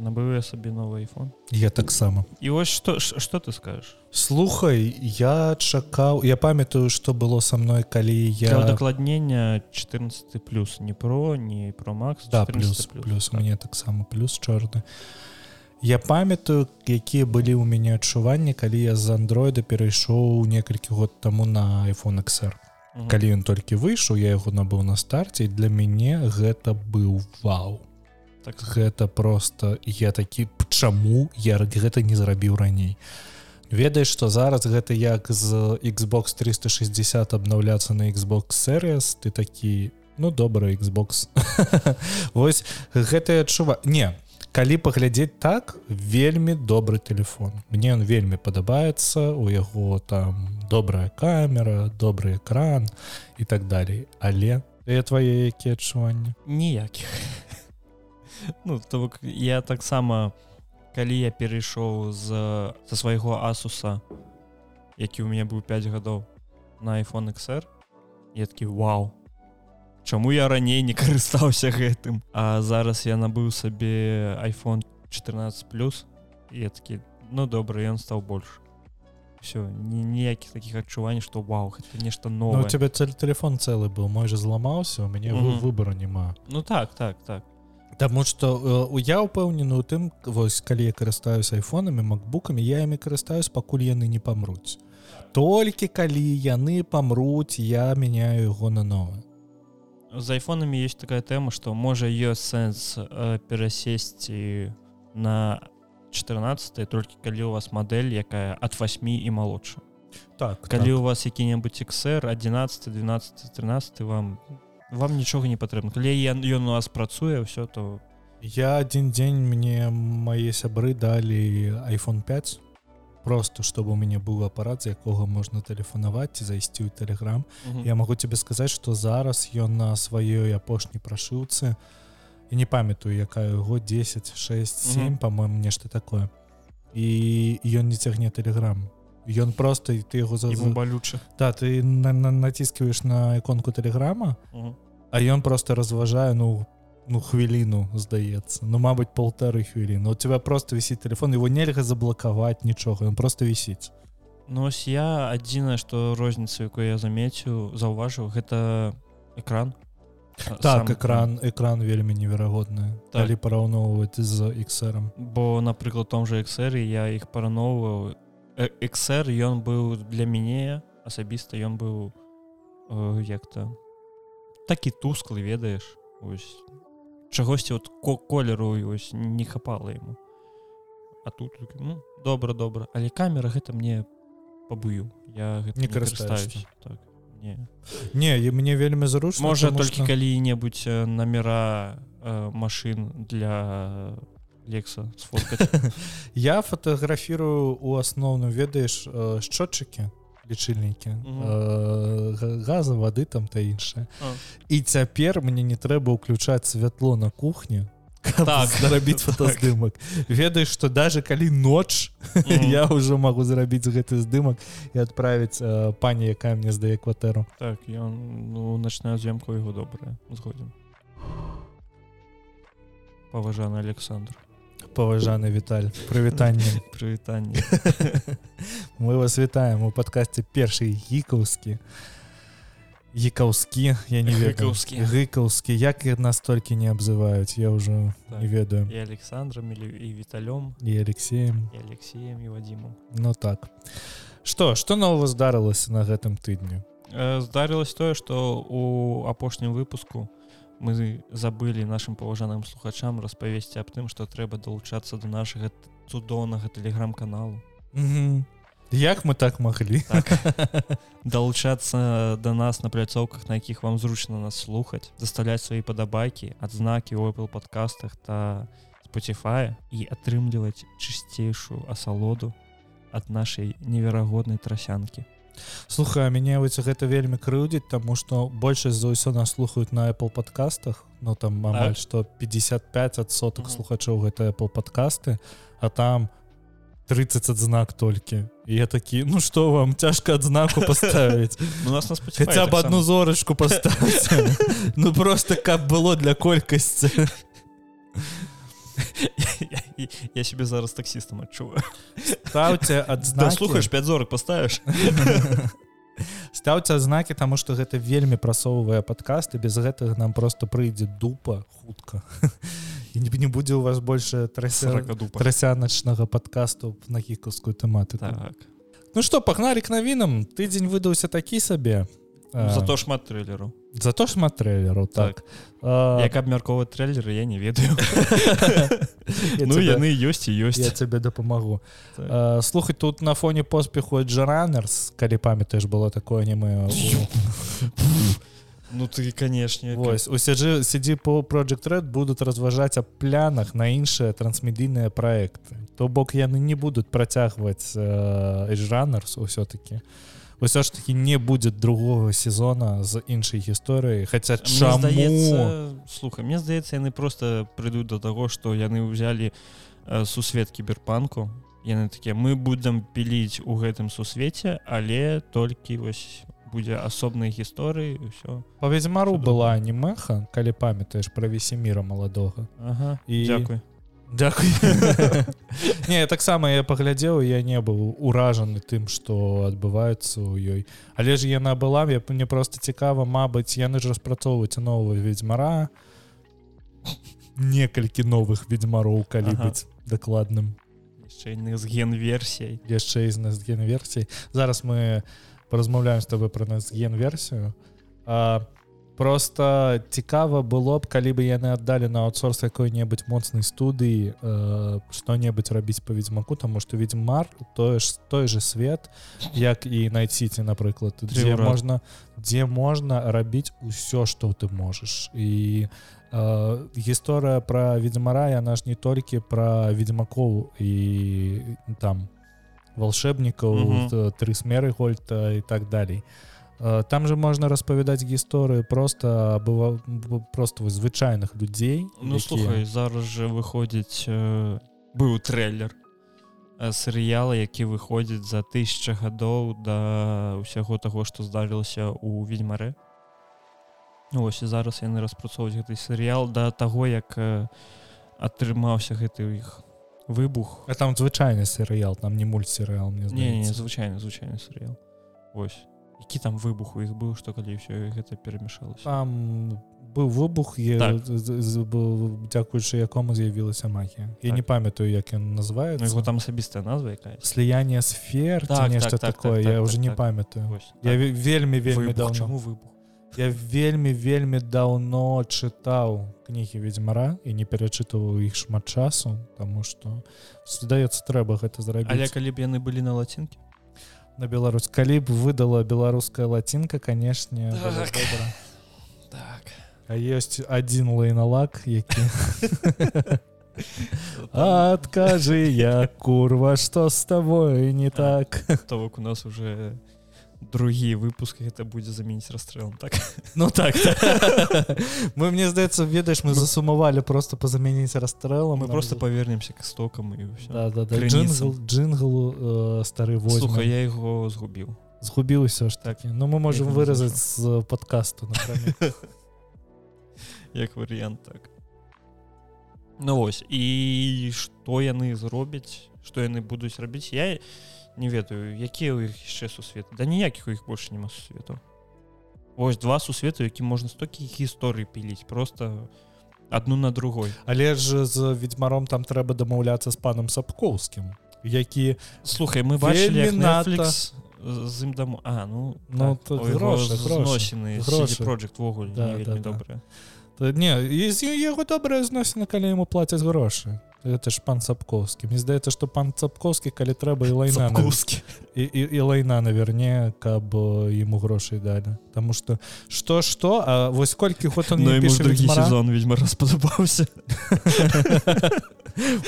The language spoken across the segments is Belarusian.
набыў я сабе новый iphone. Я таксама і вось что что ты скажешь? Слухай я чакаў я памятаю что было со мной калі я дакладнення 14 плюс не про не про макс да плюс плюс, плюс так. мне таксама плюс чорны я памятаю якія былі ў мяне адчуванні калі я з андроида перайшоў некалькі год таму на iphone xr калі ён толькі выйшаў я яго набыў на старце для мяне гэта быў вау так гэта просто я такі чаму я гэта не зрабіў раней? Ведаеш что зараз гэта як з xbox 360 обнаўляцца на xbox series ты такі ну добрый xbox восьось гэта адчува не калі паглядзець так вельмі добры телефон мне он вельмі падабаецца у яго там добрая камера добрый экран і так далей. Але твае якія адчуванні? Ніякіх ну то бок я таксама калі я перайшоў з са свайго асуса які у мяне быў 5 гадоў на iphone xr я такі вау Чаму я раней не карыстаўся гэтым? А зараз я набыў сабе iPhone 14 плюс я такі ну добра ён стаў больш все ніякіх таких адчуванняў што вау гэта нешта новое ну, у тебя цель телефон цэлы быў мой же зламаўся у мяне mm -hmm. выбора няма. Ну так так так Таму что у э, я ўпэўнены у тым вось калі я карыстаюсь айфонамі макбукамі я імі карыстаюсь пакуль яны не памруць. Толькі калі яны памруць я мяняю яго на новое з айфонамі есть такая тэма что можа ёсць сэнс э, перасесці на 14 толькі калі у вас модель якая от 8 і малодша так калі так. у вас які-небудзь xr 11 12 13 вам вам нічога не патрэбна калі ён у вас працуе все то я один дзень мне мае сябры далі iphone 5 просто чтобы у мяне быў апарат з якога можна тэлефанаваць ці зайсці ў телеграм я могу тебе сказаць что зараз ён на сваёй апошняй прашыўцы і не памятаю якая яго 10 6 7 по-моему нешта такое. І ён не цягне телеграм ён просто і ты яго за балюча да ты на, на, націскиваешь на іконку телеграма а ён просто разважае ну ну хвіліну здаецца. Ну мабыць полторы хвіліны. У тебя просто вісіць телефон его нельга заблакаваць нічога он просто вісіць. Ну ось я адзінае что розніца якую я замеціў заўважыў гэта экран. Так Сам... экран экран вельмі неверагодны. Так. калі параўноўваць з xром бо напрыклад том же xр я іх парановваў xr ён быў для мяне асабіста ён быў э, як-то такі тусклы ведаеш ось чагосьці от колеру ось не хапала ему а тут ну, добра добра. Але камера гэта мне пабую. Я не карыстаюсь так не. Не мне вельмі зручна можа толькі что... калі-небудзь намера э, машин для лекса я фотографірую у асноўным ведаеш э, счётчыкі лічыльнікі. Э, газа воды там та іншае. І цяпер мне не трэба ўключаць святло на кухні так зрабіць так. фотаздымак. Ведаеш что даже калі ноч я ўжо магу зрабіць гэты здымак і адправіць э, пані якая мне здае кватэру. Так ён ну начная з'емку яго добрая згодзін паважаны Александр паважаны Віталь прывітанне прывітанне мы вас вітаем у падкасці першы гікаўскі Екаўскі я не ведаўскі гыкаўскі як і настолькі не абзываюць я ўжо так. не ведаю. і Александром или і віталём і Алексеем. І Алексеем і вадзіму Ну так. Что что нового здарылася на гэтым тыдню э, здарылось тое что у апошнім выпуску у мы забылі нашим паважаным слухачам распавесці аб тым што трэба далучацца до нашага цудоўнага телеграм-каналу як мы так маглі? Так. далучацца до нас на пляцоўках на якіх вам зручна нас слухаць заставляць свае падабайкі адзнакі у Apple подкастах та Spotify і атрымліваць чысцейшую асалоду ад нашай неверагоднай трасянкі слухай мяне вось гэта вельмі крыўдзіць тому что большасць за ўсё нас слухаюць на Apple подкастах. Но ну, там амаль что 55 от соток слухачоў гэта Apple подкасты а там 30 адзнак толькі я такі ну что вам цяжка адзнаку поставить? Ну, нас хотя бы одну зорачку поставить ну просто каб было для колькасці я себе зараз таксістам адчуваю ставце адзнакі слухаеш 5 зорак поставіш ставце адзнакі таму што гэта вельмі прасоўвае падкасты без гэтага нам просто прыйдзе дупа хутка. І не будзе у вас больше трасяначнага подкасту на кікаўскую тэматыку так. Ну что пагналі к навінам тыдзень выдаўся такі сабе зато шмат трэлеру зато шмат трэлеру так, так. як абмяркова трэлеры я не ведаю. Ну яны ёсць і ёсць я цябе дапамагу так. слухаць тут на фоне поспеху джаранерс калі памятаеш было такое аніме Ну ты канешне вось усе жы сядзі по project red будуць разважаць аб плянах на іншыя трансмедійныя праекты то бок яны не будуць працягваць э, ўсё-таки ўсё ж таки не будзе другого сезона з іншай гісторыі хаця здаецца слухай мне здаецца яны просто прыйдуць до таго што яны ўзялі э, сусвет кіберпанку яны такія мы будзем піліць у гэтым сусвеце але толькі вось будзе асобнай гісторыі ўсё па ведзьмару была анімеха калі памятаеш пра весеміра маладога ага, і дзякуй Дякую. Не таксама я паглядзеў я не быў уражаны тым што адбываецца ў ёй але ж яна была я мне просто цікава Мабыць яны ж распрацоўваюць новую ведьзьмара некалькі новых ведьзьмароў калі ага. быць дакладным яшчэ з ген-версій яшчэ з нас ген-версій зараз мы паразмаўляем з тобой пра нас ген-версію а просто цікава было б калі бы яны аддалі на аутсорс какой-небудзь моцнай студыі э, што-небудзь рабіць па ведьзьмаку тому что ведьмар тое ж той же свет як і найціце напрыклад дзе можна дзе можна рабіць усё что ты можаш. І э, гісторыя про ведьмара яна ж не толькі про ведьмакоў і там волшебнікаў угу. тры смеры гольта і так далей там же можна распавядаць гісторыю просто было просто звычайных людзей ну якія... слухай зараз же выходзіць э, быў трейлер серыяла які выходзіць за тысяча гадоў да ўсяго таго што здарылася у ведьмаре ну, ось і зараз яны распрацоўваюць гэты серыял да таго як э, атрымаўся гэты ў іх выбух. А там звычайны серыял там не мультсерыал мне не, не звычайны звычайны серыял. Ось які там выбух у іх быў што калі ўсё гэта перамяшалася там быў выбух так. дзякуючы якому з'явілася магія я так. не памятаю як ён называется. Ну, там асабістая назва якая сліяние сфер так, нешта так, так, такое так, я так, уже так, не так, памятаю. Я так. вельмі вельмі давно выбух? Я вельмі вельмі даўно чытаў кнігі ведьзьмара і не перачытываў іх шмат часу тому что здаецца трэба гэта зрабіць але калі б яны былі на лацінкі на Беларусь калі б выдала беларуская лацінка канешне так. так. а ёсць один лайналак які адкажы я курва что с тобой не так то бок у нас уже не другі выпуск это будзе заменіць расстрэлом так? Ну так мы мне здаецца ведаеш мы засумавалі просто позамяніць расстрэлам мы просто павернемся к стокам і джинглу стары воздуха я его згубіў згубіўся ж такі Ну мы можем выразаць з подкасту як варыянт так. Ну вось і што яны зробяць што яны будуць рабіць я не не ведаю якія ў іх яшчэ сусветы? Да ніякіх у іх больше няма сусвету ось два сусвету які можна столькі гісторый піліць просто одну на другой. Але ж з ведьмаром там трэба дамаўляцца з панам сапкоўскім які слухай мы бачылі з ім дам А ну ну зносіны проектвогуле добра не яго добрая зносіна калі яму плацяць грошы это ж пан сапковскі Мне здаецца что пан цапковскі калі трэба і лайна і, і, і лайна наверне каб ему грошай далі. Таму что что что А вось колькі ход он сезон ведьма распадабаўся.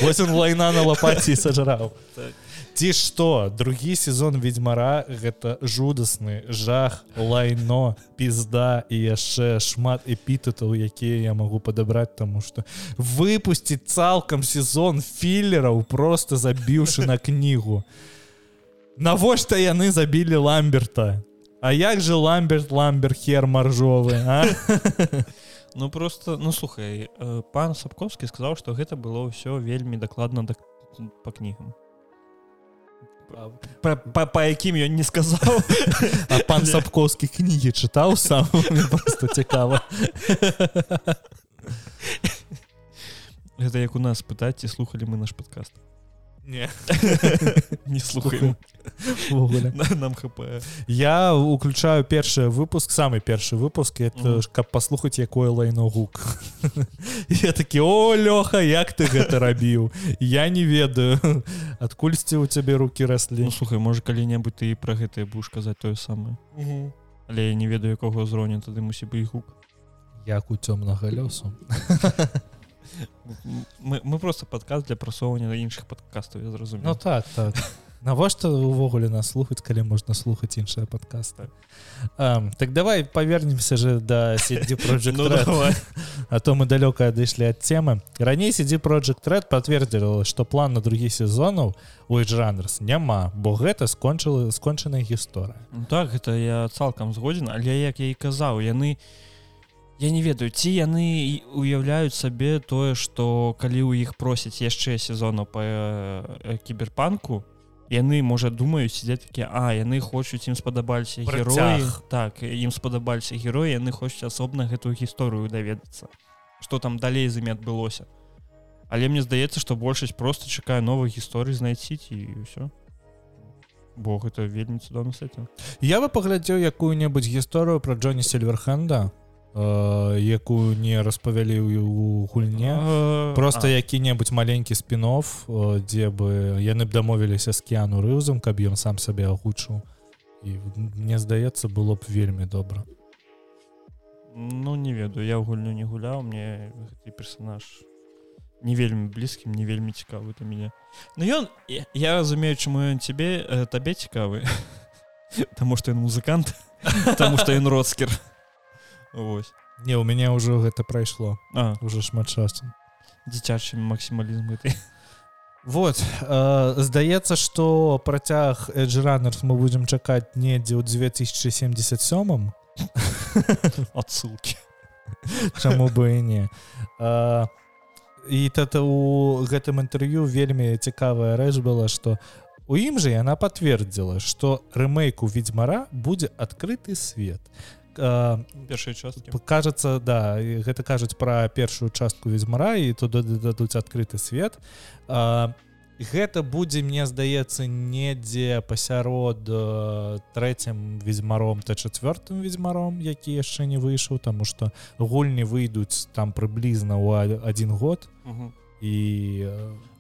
Вось он лайна на лапаці сажраў. Так ці што? Другі сезон ведьмара гэта жудасны жах лайно пізда і яшчэ шмат эпітэтаў якія я магу падабраць таму что выпусціць цалкам сезон філераў просто забіўшы на кнігу. Навошта яны забілі ламберта? А як же ламберт ламбер хер маржовы ну просто ну слухай э, пан сапковскі сказаў што гэта было ўсё вельмі дакладна да, по кнігам па, па, па якім ён не сказаў а пан сапковскі кнігі чытаў сам? Просто цікава гэта як у нас пытаць ці слухалі мы наш падкаст не. Не слухаем нам хп. Я уключаю першы выпуск самы першы выпуск это ж каб паслухаць якое лайно гук. Я такі о лёха як ты гэта рабіў я не ведаю. Адкульсьці у цябе руки раслі ну, слухай можа калі-небудзь ты пра гэтае будешь казаць тое самае але я не ведаю якога ўзроўня тады мусі быць гук. Як у цёмнага лёсу мы, мы просто падказ для прасоўвання іншых падкастаў я зразумею Ну так так. Навошта увогуле нас слухаць калі можна слухаць іншыя падкасты um, так давай павернемся же да ну, а то мы далёка адышлі ад темы. Раней сидзі project red подтвердзіла что план на другі сезонаў у жанрс няма бо гэта скончыла скончаная гісторыя. Ну, так гэта я цалкам згодзін але як я і казаў яны не я не ведаю ці яны уяўляюць сабе тое что калі ў іх просяць яшчэ сезону по э, кіберпанку яны можа думаюць сидзяць такі а яны хочуць ім спадабаліся героі так ім спадабаліся героі яны хочуць асобна гэтую гісторыю даведацца. Что там далей замі адбылося. Але мне здаецца что большасць просто чакаю новых гісторый знайсці і ўсё. Бо гэта вельмі цудоўна с этим я бы паглядзеў якую-небудзь гісторыю про Джоні сильверхенда Э, якую не распавялі у гульне просто які-небудзь маленькі спінов дзе бы яны б дамовіліся з кіяну рыўзам каб ён сам сабе агучыў. І мне здаецца было б вельмі добра. Ну не ведаю я ў гульню не гуляў мне гэты персонаж не вельмі блізкім не вельмі цікавы для мяне. Ну ён я, разумею чаму ён цябе табе цікавы. Таму што ён музыкант Таму што ён роцкер Вось. Не у мяне ўжо гэта прайшло а. уже шмат часу дзіцячы максімалізм гэты вот э, здаецца что працяг эджранерс мы будзем чакаць недзе ў 2077 адсылки чаму бы і не. А, і тата у гэтым інтэрв'ю вельмі цікавая рэч была что у ім жа яна пацвердзіла что рэмейку ведьзьмара будзе адкрыты свет а першай часткі. кажется да гэта кажуць пра першую частку ведьзьмара і туды дадуць адкрыты свет. А, гэта будзе мне здаецца недзе пасярод трэцім ведьзьмаром та чавёртым ведьзьмаром які яшчэ не выйшаў тому что гульні выйдуць там прыблізна ў один год. Угу. і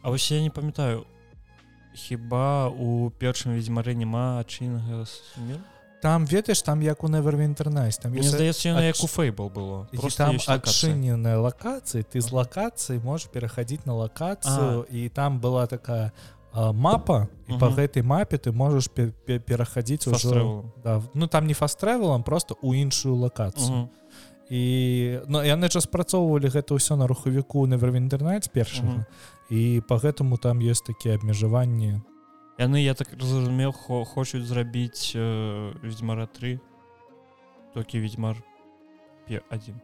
А вось я не памятаю хіба у першым ведьзьмары няма адчыннага смерти там ведаеш там як у невервінтернайс там здаецца як у фейбл было. Там адчыненая лакацыі ты з лакацыі можешь пераходить на лакацыю і там была такая мапа і по гэтай мапе ты можешь пераходить уже да, ну там не фастревелам просто у іншую лакацыю. І но ну, яны жа спрацоўвалі гэта ўсё на рухавіку невервінтернайт першага. І по гэтаму там есть такія абмежаванні яны я так разумеў хо хочуць зрабіць э, ведьзьмара 3 толькі ведьзьмар один.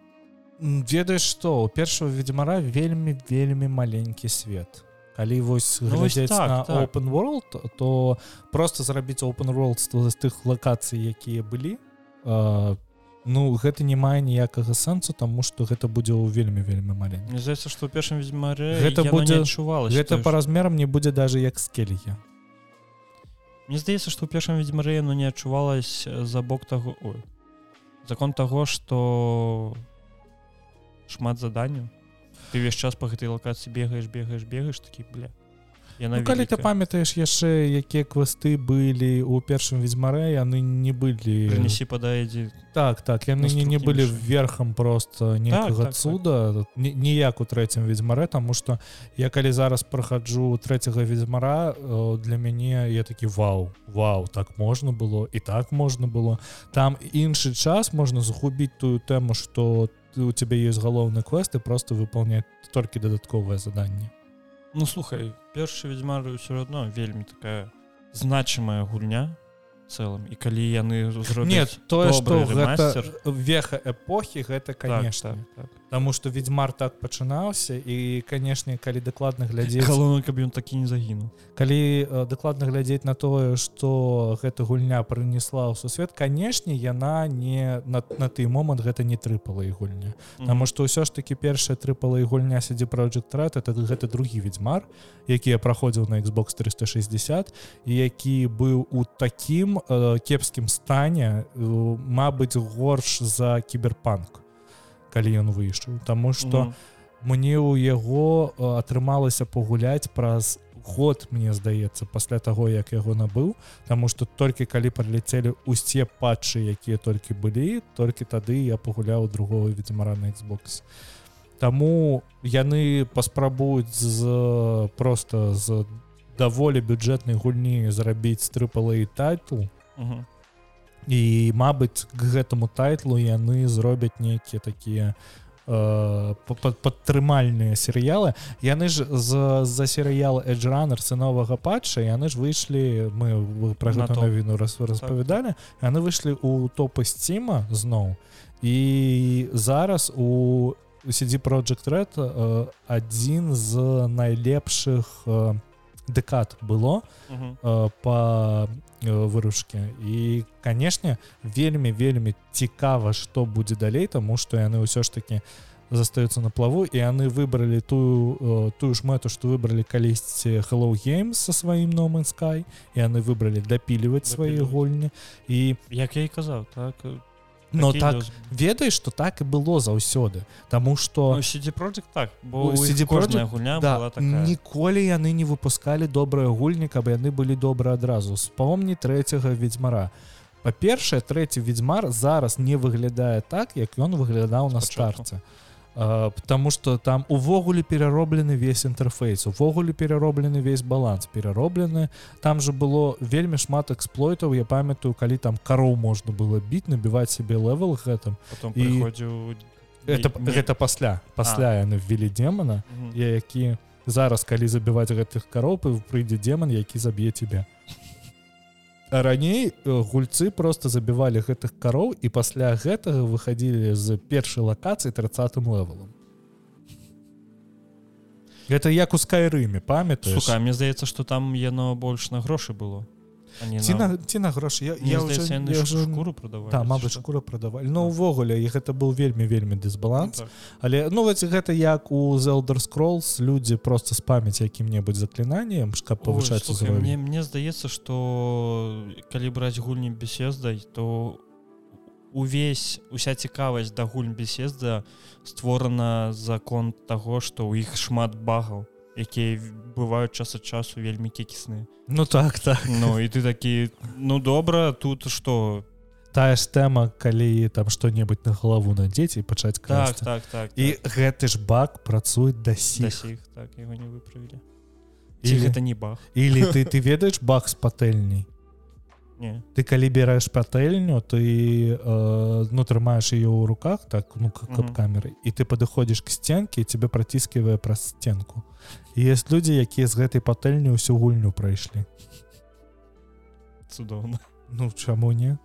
Ведаеш что у першого ведьмара вельмі вельмі маленькі свет. Калі вось ну, глядзець так, на так. open world то просто зрабіць open world з тых лакацый якія былі э, ну гэта не мае ніякага сэнсу тому что гэта будзе ў вельмі вельмі маленькі здаецца что першым ведьзьмаре гэта будзе адчувала гэта по размерам не будзе даже як скелья Мне здаецца што ў першым ведьмары но не адчувалась за бок таго Ой. закон таго что шмат заданняў ты весь час по гэтай лакацыі бегаеш бегаеш бегаеш такі бля ну, калі ты памятаеш яшчэ якія квесты былі у першым ведьзьмаре яны не былі несі падаедзе так так яны не, не былі верхам просто некага так, так, цуда так. ніяк у трэцім ведьзьмаре тому что я калі зараз праходжу трэцяга ведьзьмара для мяне я такі вау вау так можна было і так можна было там іншы час можна загубіць тую тэму что у тебя есть галоўны квесты просто выполнять толькі дадатковае заданне Ну слухай першы ведьмар все одно вельмі такая значимая гульня цэлым. І калі яны нет зробяць тое добры что гэта веха эпохі гэта так, конечно. так, так. Таму что ведьмар так пачынаўся і канешне калі дакладна глядзець галоўна каб ён такі не загінуў калі э, дакладна глядзець на тое что гэта гульня прынесла ў сусвет канешне яна не на, на той момант гэта не трыпала і гульня. Таму што ўсё ж таки першая трыпала і гульня сядзе project Red это гэта другі ведьмар які я праходзіў на Xbox 360 і які быў у такім э, кепскім стане э, Мабыць горш за кіберпанк калі ён выйшаў Таму что Мгм. мне ў яго э, атрымалася пагуляць праз год мне здаецца пасля таго як яго набыў Таму что толькі калі прыляцелі усе патчы якія толькі былі толькі тады я пагуляў другого ведзьмара на Xbox Таму яны паспрабуюць з просто з даволі бюджэтнай гульні зрабіць трыпалы тайтл Мгм. І мабыць к гэтаму тайтлу яны зробяць нейкія такія э, па- па- падтрымальныя серыялы. Яны ж з за серыял эджранер сыновага патча яны ж выйшлі мы пра гэту навіну раз распавядалі яны выйшлі у топы сціма зноў. І зараз у CD project red э, адзін з найлепшых э, дэкад было Мгм. э, по э, выручке. І канешне вельмі вельмі цікава што будзе далей тому что яны ўсё ж таки застаюцца на плаву і яны выбралі тую э, тую ж мэту што выбралі калісьці hello games со сваім номан sky і яны выбралі дапіліваць свае гульні і як я і казаў так э, но так лёс. ведаеш что так і было заўсёды. Таму что Ну, CD Projekt так бо CD кожная гульня да, была такая. ніколі яны не выпускалі добрыя гульні каб яны былі добры адразу. Спомні трэцяга ведьзьмара па-першае трэці ведьзьмар зараз не выглядае так як ён выглядаў на Спачатку. старце. А, потому что там увогуле перароблены весь інтэрфейс увогуле перароблены весь баланс перароблены там же было вельмі шмат эксплойтаў я памятаю калі там кароў можна было біць набіваць себе левел гэтым потом і- прыходзіў это, не- гэта пасля пасля яны ввели демона я які зараз калі забіваць гэтых каропы прыйдзе демон які заб'е тебе а раней э, гульцы просто забівалі гэтых кароў і пасля гэтага выхадзілі з першай лакацыі 30 левелом гэта як у скайрыме памятаеш? Сука, мне здаецца што там яно больш на грошы было а не ці на- на ці на грошы я, я здаецца, я ш- уже... шкуру прадавалі Да, ці мабыць што? шкура прадавалі Ну Так. і гэта быў вельмі вельмі дысбаланс Так. але ну вось гэта як у Zelder scrolls людзі просто спамяць якім-небудзь заклінаннем каб павышаць мне, мне здаецца што калі браць гульні беседай то увесь уся цікавасць да гульнь беседа створана закон таго што ў іх шмат багаў якія бываюць час ад часу вельмі кекісныя. Ну так так. Ну і ты такі ну добра тут што? Тая ж тэма калі там што-небудзь на галаву надзець і пачаць так красці. так так і гэты ж бак працуе да сіх. Так яго не выправілі. Или- гэта не баг или ты ты ведаеш бак з патэльняй? Не. Ты калі бераеш патэльню ты э, ну трымаеш ее ў руках так ну как каб Мгм. камеры і ты падыходзіш к сценке тебе праціскивае праз сценку есть людзі якія з гэтай патэльні ўсю гульню прайшлі. Цудоўна. Ну чаму не?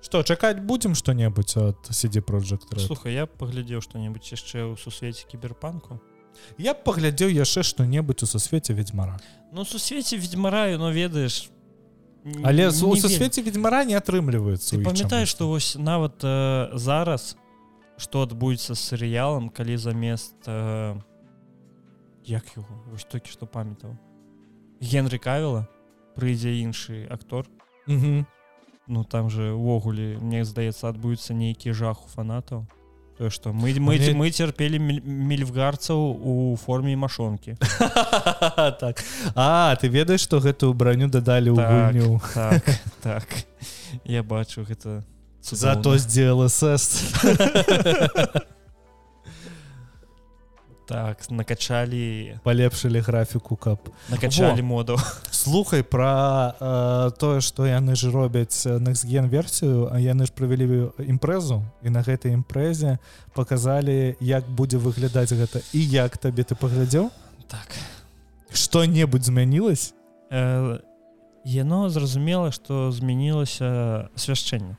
Что чакаць будзем что-небудзь от CD project Red? слухай я паглядзеў што-небудзь яшчэ ў сусвеце кіберпанку. Я паглядзеў яшчэ што-небудзь у сусвеце ведьмара Ну сусвеце ведьмараю но ведаеш але з- у не сусвеце ведьмара не атрымліваецца Ты памятаеш што вось нават э, зараз што адбудзецца з серыялам калі замест э, як яго вось толькі што памятаў Генры кавіла? Прыйдзе іншы актор. Мгм. Ну там же увогуле мне здаецца адбудзецца нейкі жах у фанатаў тое што мы мы, Мне- мы цярпелі міль- мільфгарцаў у форме машонкі так. А ты ведаеш што гэтую браню дадалі ў Так. гульню? так так. Я бачу гэта зато цудоўна. з DLSS так накачалі палепшылі графіку каб накачалі модаў слухай пра э, тое што яны ж робяць nextген версію а яны ж правялі імпрэзу і на гэтай імпрэзе показалі як будзе выглядаць гэта і як табе ты паглядзеў так. Што-небудзь змянілось э, яно зразумела што змянілася асвяшчэнне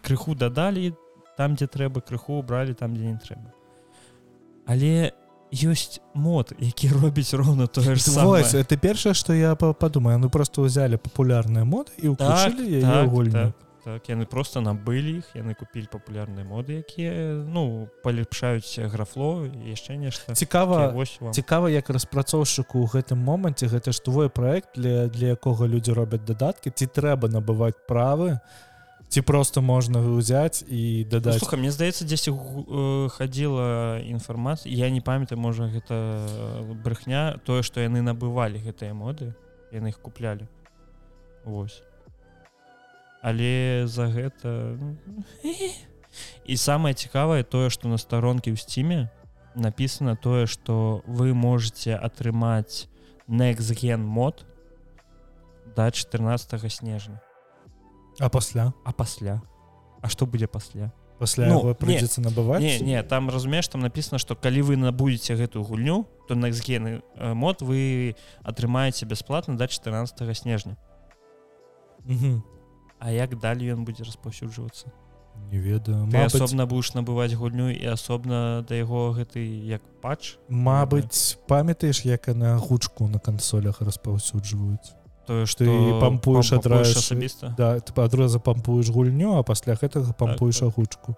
крыху дадалі там дзе трэба крыху убралі там дзе не трэба але ёсць мод які робіць роўна тое ж Вось, это першае што я падумаю. Ну просто ўзялі папулярныя моды і ўключылі так, так, так, так. Яны просто набылі іх яны купілі папулярныя моды якія ну палепшаюць графло яшчэ нешта. Цікава цікава як распрацоўшчыку ў гэтым моманце гэта ж твой проект для для якога людзі робяць дадаткі. Ці трэба набываць правы ці просто можна ўзяць і дадаць ну, мне здаецца дзесь э, хадзіла інфармацыя я не памятаю можа гэта брехня тое што яны набывалі гэтыя моды яны іх куплялі Вось але за гэта ну, і самае цікавае тое што на старонкі ў сціме написано тое што вы можете атрымаць nextген мод до 14 снежня а пасля а пасля А што будзе пасля пасля ну, прыйдзецца набываць не, не там разумееш там написано что калі вы набудзеце гэтую гульню то nextгены э, мод вы атрымаеце бясплатна до 14 снежня. А як далей ён будзе распаўсюджвацца не ведаю. Мабыць... асобна будешь набываць гульню і асобна да яго гэты як патч? Мабыць памятаеш як на гучку на кансолях распаўсюджваюць тое што ты пампуеш адразу асабіста да ты адразу пампуеш гульню а пасля гэтага пампуеш так, агучку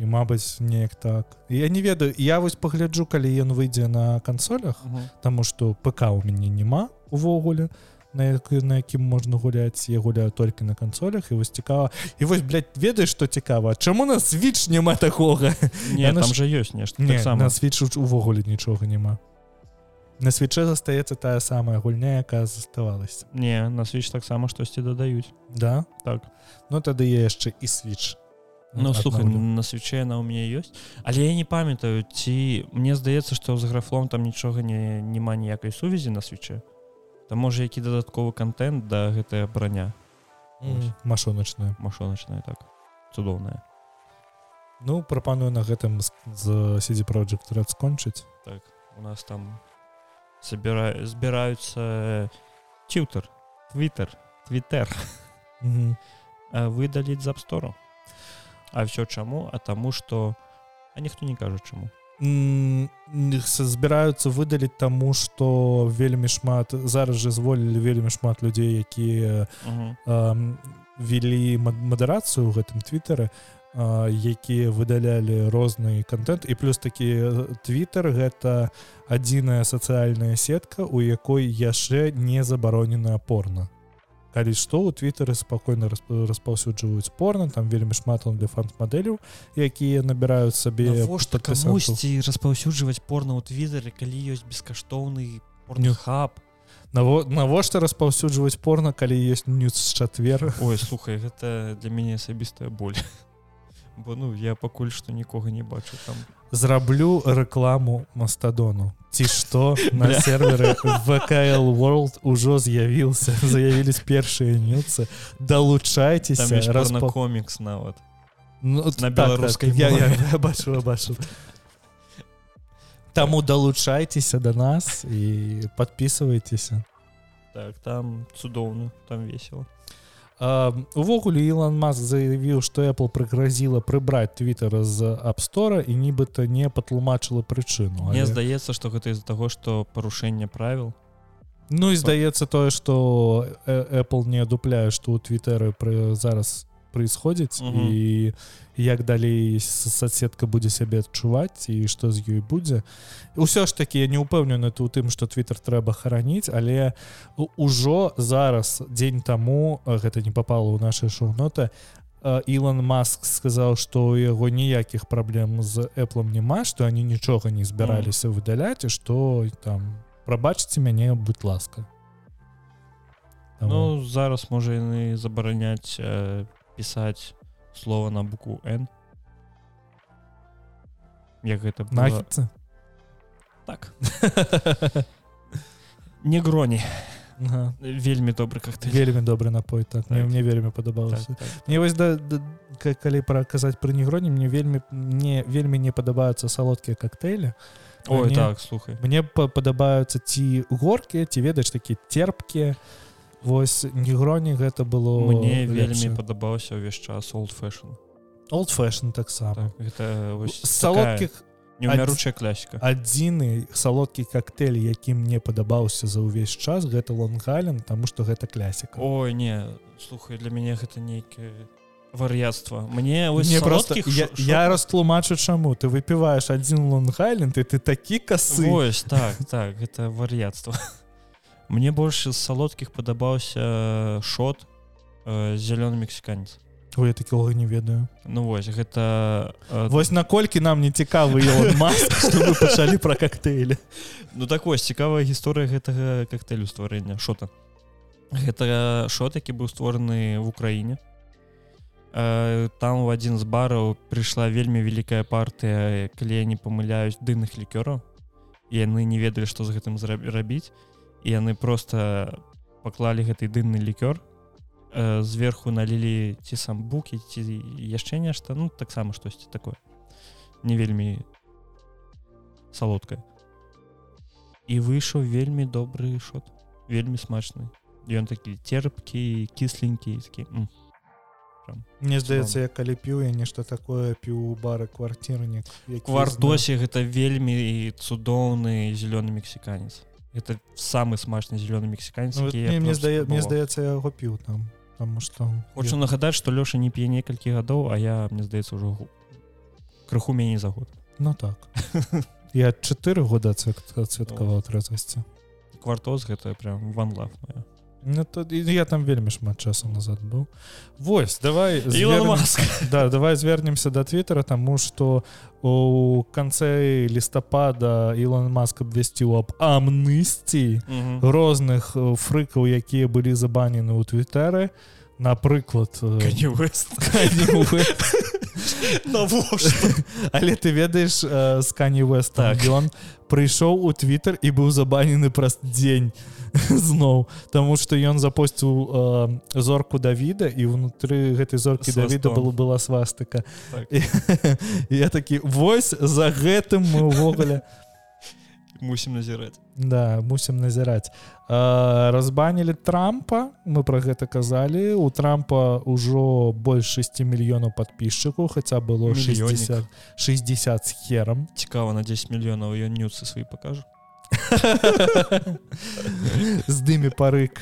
і мабыць неяк так. Я не ведаю я вось пагляджу калі ён выйдзе на кансолях Таму што ПК у мяне няма увогуле на як, на якім можна гуляць я гуляю толькі на кансолях і вось цікава і вось ведаеш што цікава чаму нас свіч няма такога не, там ж ёсць нешта не, так на свіч увогуле нічога няма на свече застаецца тая самая гульня якая заставалася не на свеч таксама штосьці дадаюць да? Так. Ну тады я яшчэ і свеч. Ну слухай на свече она у мяне ёсць але я не памятаю ці мне здаецца што з графлом там нічога не няма ніякай сувязі на свече. Там можа які дадатковы контент да гэтая броня. Машоначная машоначная так. Цудоўная. Ну прапаную на гэтым з сидзі project скончыць так у нас там собира збіраюцца тютер твиттер твиттер. Выдаліць з апстору А все чаму а таму что а ніхто не кажа чаму збіраюцца выдаліць таму что вельмі шмат зараз же зволілі вельмі шмат людзей якія ввели мадэрацыю ў гэтым твиттары якія выдалялі розны контент. І плюс такі Twitter гэта адзіная сацыяльная сетка у якой яшчэ не забаронена порно калі што у твиттары спакойна распаўсюджваюць порно там вельмі шмат он для фант-мадэляў якія набіраюць сабе камусьці распаўсюджваць порно ў твиттары калі ёсць бескаштоўны порнхаб? Наво навошта распаўсюджваць порно калі есть нюц чатвер Ой слухай гэта для мяне асабістая боль бо ну я пакуль што нікога не бачу там. Зраблю рэкламу мастадону. Ці што на серверы вКл world ужо з'явіўся. Заявілись першыя нюцы далучайцеся раз на комікс нават. Ну, на беларускай так, так. я, я, я бачу бачу. Таму далучайцеся да нас і подписывайтеся так там цудоўна там весело увогуле Ілан Мас заявіў што Apple прыгразіла прыбраць твиттера з апстора і нібыта не патлумачыла прычыну Мне але... здаецца што гэта з-за таго што парушэнне правіл Ну і здаецца тое што Apple не адупляе што ў твиттэры пры зараз происходзіць угу. і як далей соцсетка будзе сябе адчуваць і што з ёй будзе. Ўсё ж таки я не упэўнены у тым что twitter трэба хараніць але ўжо зараз дзень таму гэта не попало ў наши шоу-ноты Ілон Маск сказаў што у яго ніякіх праблем з Apple няма што они нічога не збіраліся выдаляць і што там прабачце мяне будь ласка Ну зараз можа яны забараняць э, пісаць слова на букву n як гэта было... так. Не гроні ага. вельмі добры как ты вельмі добры напой так, так. Мне, мне вельмі падабалася так, так, так. мне вось да, да калі праказаць пра негроні мне вельмі мне вельмі не падабаюцца салодкія коктейлі Ой, мне, так слухай. мне падабаюцца ці горкія ці ведаеш такі терпкія вось негроні гэта было мне вельмі падабаўся ўвесь час old fashion. Old fashion таксама. Так, гэта салодкіх неумяручая класіка. адзіны салодкі коктейль які мне падабаўся за ўвесь час гэта лонггален тому что гэта класіка. Ой не слухай для мяне гэта нейкае вар'яцтва. Мне не просто я, я растлумачу чаму. Ты выпіваешь один лонгайленд и ты такі касы. Ось, так так это вар'яцтва мне больше з салодкіх падабаўся шот э, зялёны мексіканец Ой, я такого не ведаю. Ну вось гэта э... вось наколькі нам не цікавы пачалі про коктейлі Ну так вось цікавая гісторыя гэтага коктейлю стварэння шота. Гэта шот які быў створаны в Украіне. Э, там у адзін з бараў прыйшла вельмі вялікая партыя калі я не памыляюсь дынных лікёраў. І яны не ведалі што з гэтым рабіць. і яны просто паклалі гэты дынны лікёр э, зверху налілі ці сам букі ці яшчэ нешта ну таксама штосьці такое. Не вельмі салодкае і выйшаў вельмі добры шот вельмі смачны ён такі терпкі кісленькі такі прям мне здаецца я калі п'ю я нешта такое п'ю бары квартирнік квартосе гэта вельмі цудоўны зялёны мексіканец это самы смачны зялёны мексіканец ну, мне, мне здае мне здаецца яго піў там потому что хочу я... нагадаць что лёша не п'е некалькі гадоў а я мне здаецца ўжо крыху меней за год. Ну так. Я чатыры года цвяткаваў трэзвасці квартоз гэта прям ван лав моя Ну, то, я там вельмі шмат часу назад быў. Вось давай звер... да, давай звернемся до твиттера тому что у канцэ лістапада Ілон маск абвясціў аб амнысці розных э, фрыкаў якія былі забанены ў твиттэры напрыклад але ты ведаеш скані вест так. Ён прыйшоў у твиттер і быў забанены праз дзень зноў. Таму што ён запосціў э, зорку Давіда і ўнутры гэтай зоркі Давіда было была свастыка. Так. я такі вось за гэтым мы ўвогуле мусім назіраць. Да мусім назіраць. Разбанілі трампа мы про гэта казалі. У трампа ўжо больш 6 мільёнаў подписчикаў хаця было 60 60 с хером цікава на 10 мільёнаў ён нюцы свои покажу з дымі парык.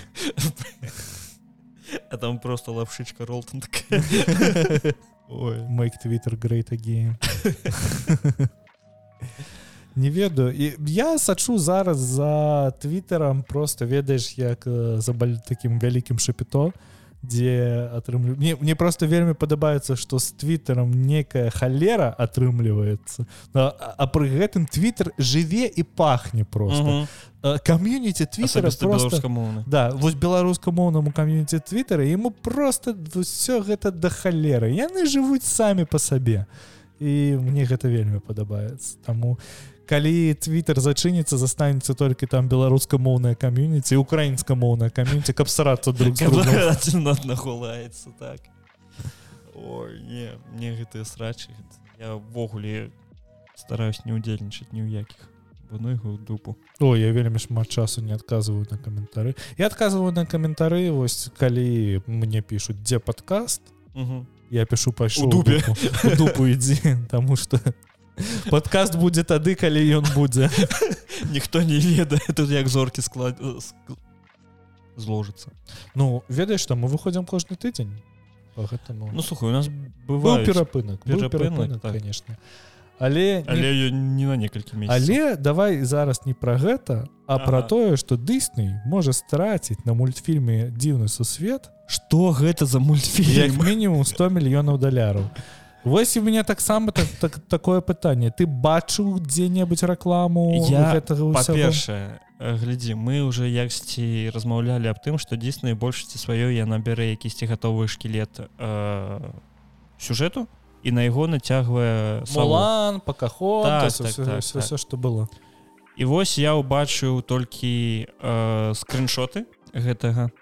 А там просто лапшичка ролтон make twitter great again не ведаю. І я сачу зараз за твиттером просто ведаеш як за таким вялікім шапіто дзе атрымлю мне, мне просто вельмі падабаецца что с твиттером некая холера атрымліваецца. А, а пры гэтым твиттер жыве і пахне просто. Кам'юніці твиттера просто да вось беларускамоўнаму кам'юніці твиттера ему просто все гэта да холеры яны жывуць самі по сабе. І мне гэта вельмі падабаецца. Таму я калі твиттер зачыніцца застанецца толькі там беларуска-моўная кам'юніці украінска-моўная кам'юніці каб сарацца друг нахолаецца так. Ой, не мне гэтыя срачы явогуле стараюсь не удзельнічаць ні ў якіх ну яго дупу. О я вельмі шмат часу не адказваю на каментары. Я адказваю на каментары вось калі мне пишутць дзе падкаст? Я пишу пайшу дупе дупу ідзі тому что подкаст будзе тады калі ён будзе ніхто не ведае тут як зоркі склад зложыцца ну ведаеш что мы выходзім кожны тыдзень гэтаму ну слухай у нас бывае перапынак перапынак так. конечно. Але але не, не на некалькі месяцев. але давай зараз не пра гэта а ага. про тое что дысней можа страціць на мультфільме дзіўны сусвет что гэта за мультфільм мінімум 100 мільёнаў даляраў Вось у меня таксама так, так, такое пытанне. Ты бачыў дзе-небудзь рэкламу па-першае глядзі мы уже яксьці размаўлялі аб тым што дзейснай большасці сваёй яна бярэ якісьці гатовы шкілет э, сюжэту і на яго нацягвае салан пакахо так, так, так, так. што было. І вось я ўбачыў толькі э, скриншоты гэтага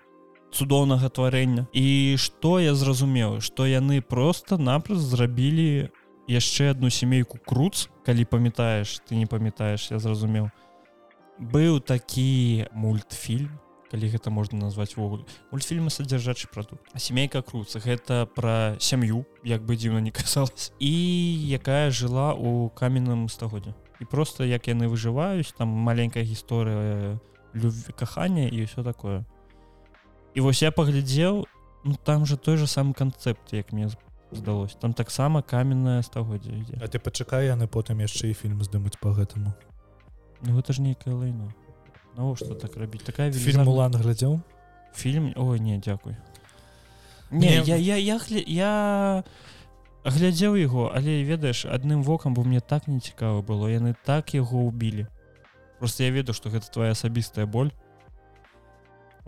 цудоўнага тварэння. І што я зразумеў што яны просто напрост зрабілі яшчэ одну сямейку круц калі памятаеш ты не памятаеш я зразумеў. Быў такі мультфільм калі гэта можна назваць ввогуле мультфільмы содержачы прадукт. А семейка круца гэта пра сям'ю як бы дзіўна не касалась і якая жыла у каменным стагоддзе і просто як яны выжываюць там маленькая гісторыя любви кахання і ўсё такое і вось я паглядзеў ну, там же той же самы канцэпт як мне здалось там таксама каменная стагоддзя ідзе А ты пачакай яны потым яшчэ і фільм здымуць по гэтаму. Ну, гэта ж нейкая лайно. Навошта так рабіць? Такая фільм улан глядзеў? Фільм? Ой не дзякуй не, не я я я, я, я глядзеў яго але ведаеш адным вокам бо мне так не цікава было яны так яго убілі. Просто я ведаю что гэта твоя асабістая боль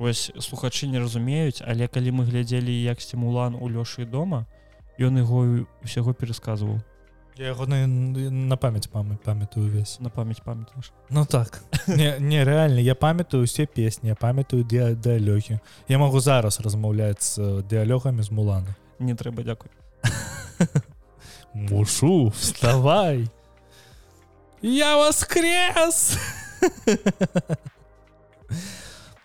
ось слухачы не разумеюць але калі мы глядзелі як стимулан у лёшы дома ён яго усяго пересказываў я яго на, на памяць мамы памятаю увесь на памяць памятаеш ну так. Нереальна я памятаю усе песні я памятаю дыалёгі я могу зараз размаўляць з дыалёгамі з муланы не трэба дзякуй. Мушу вставай! Я воскрес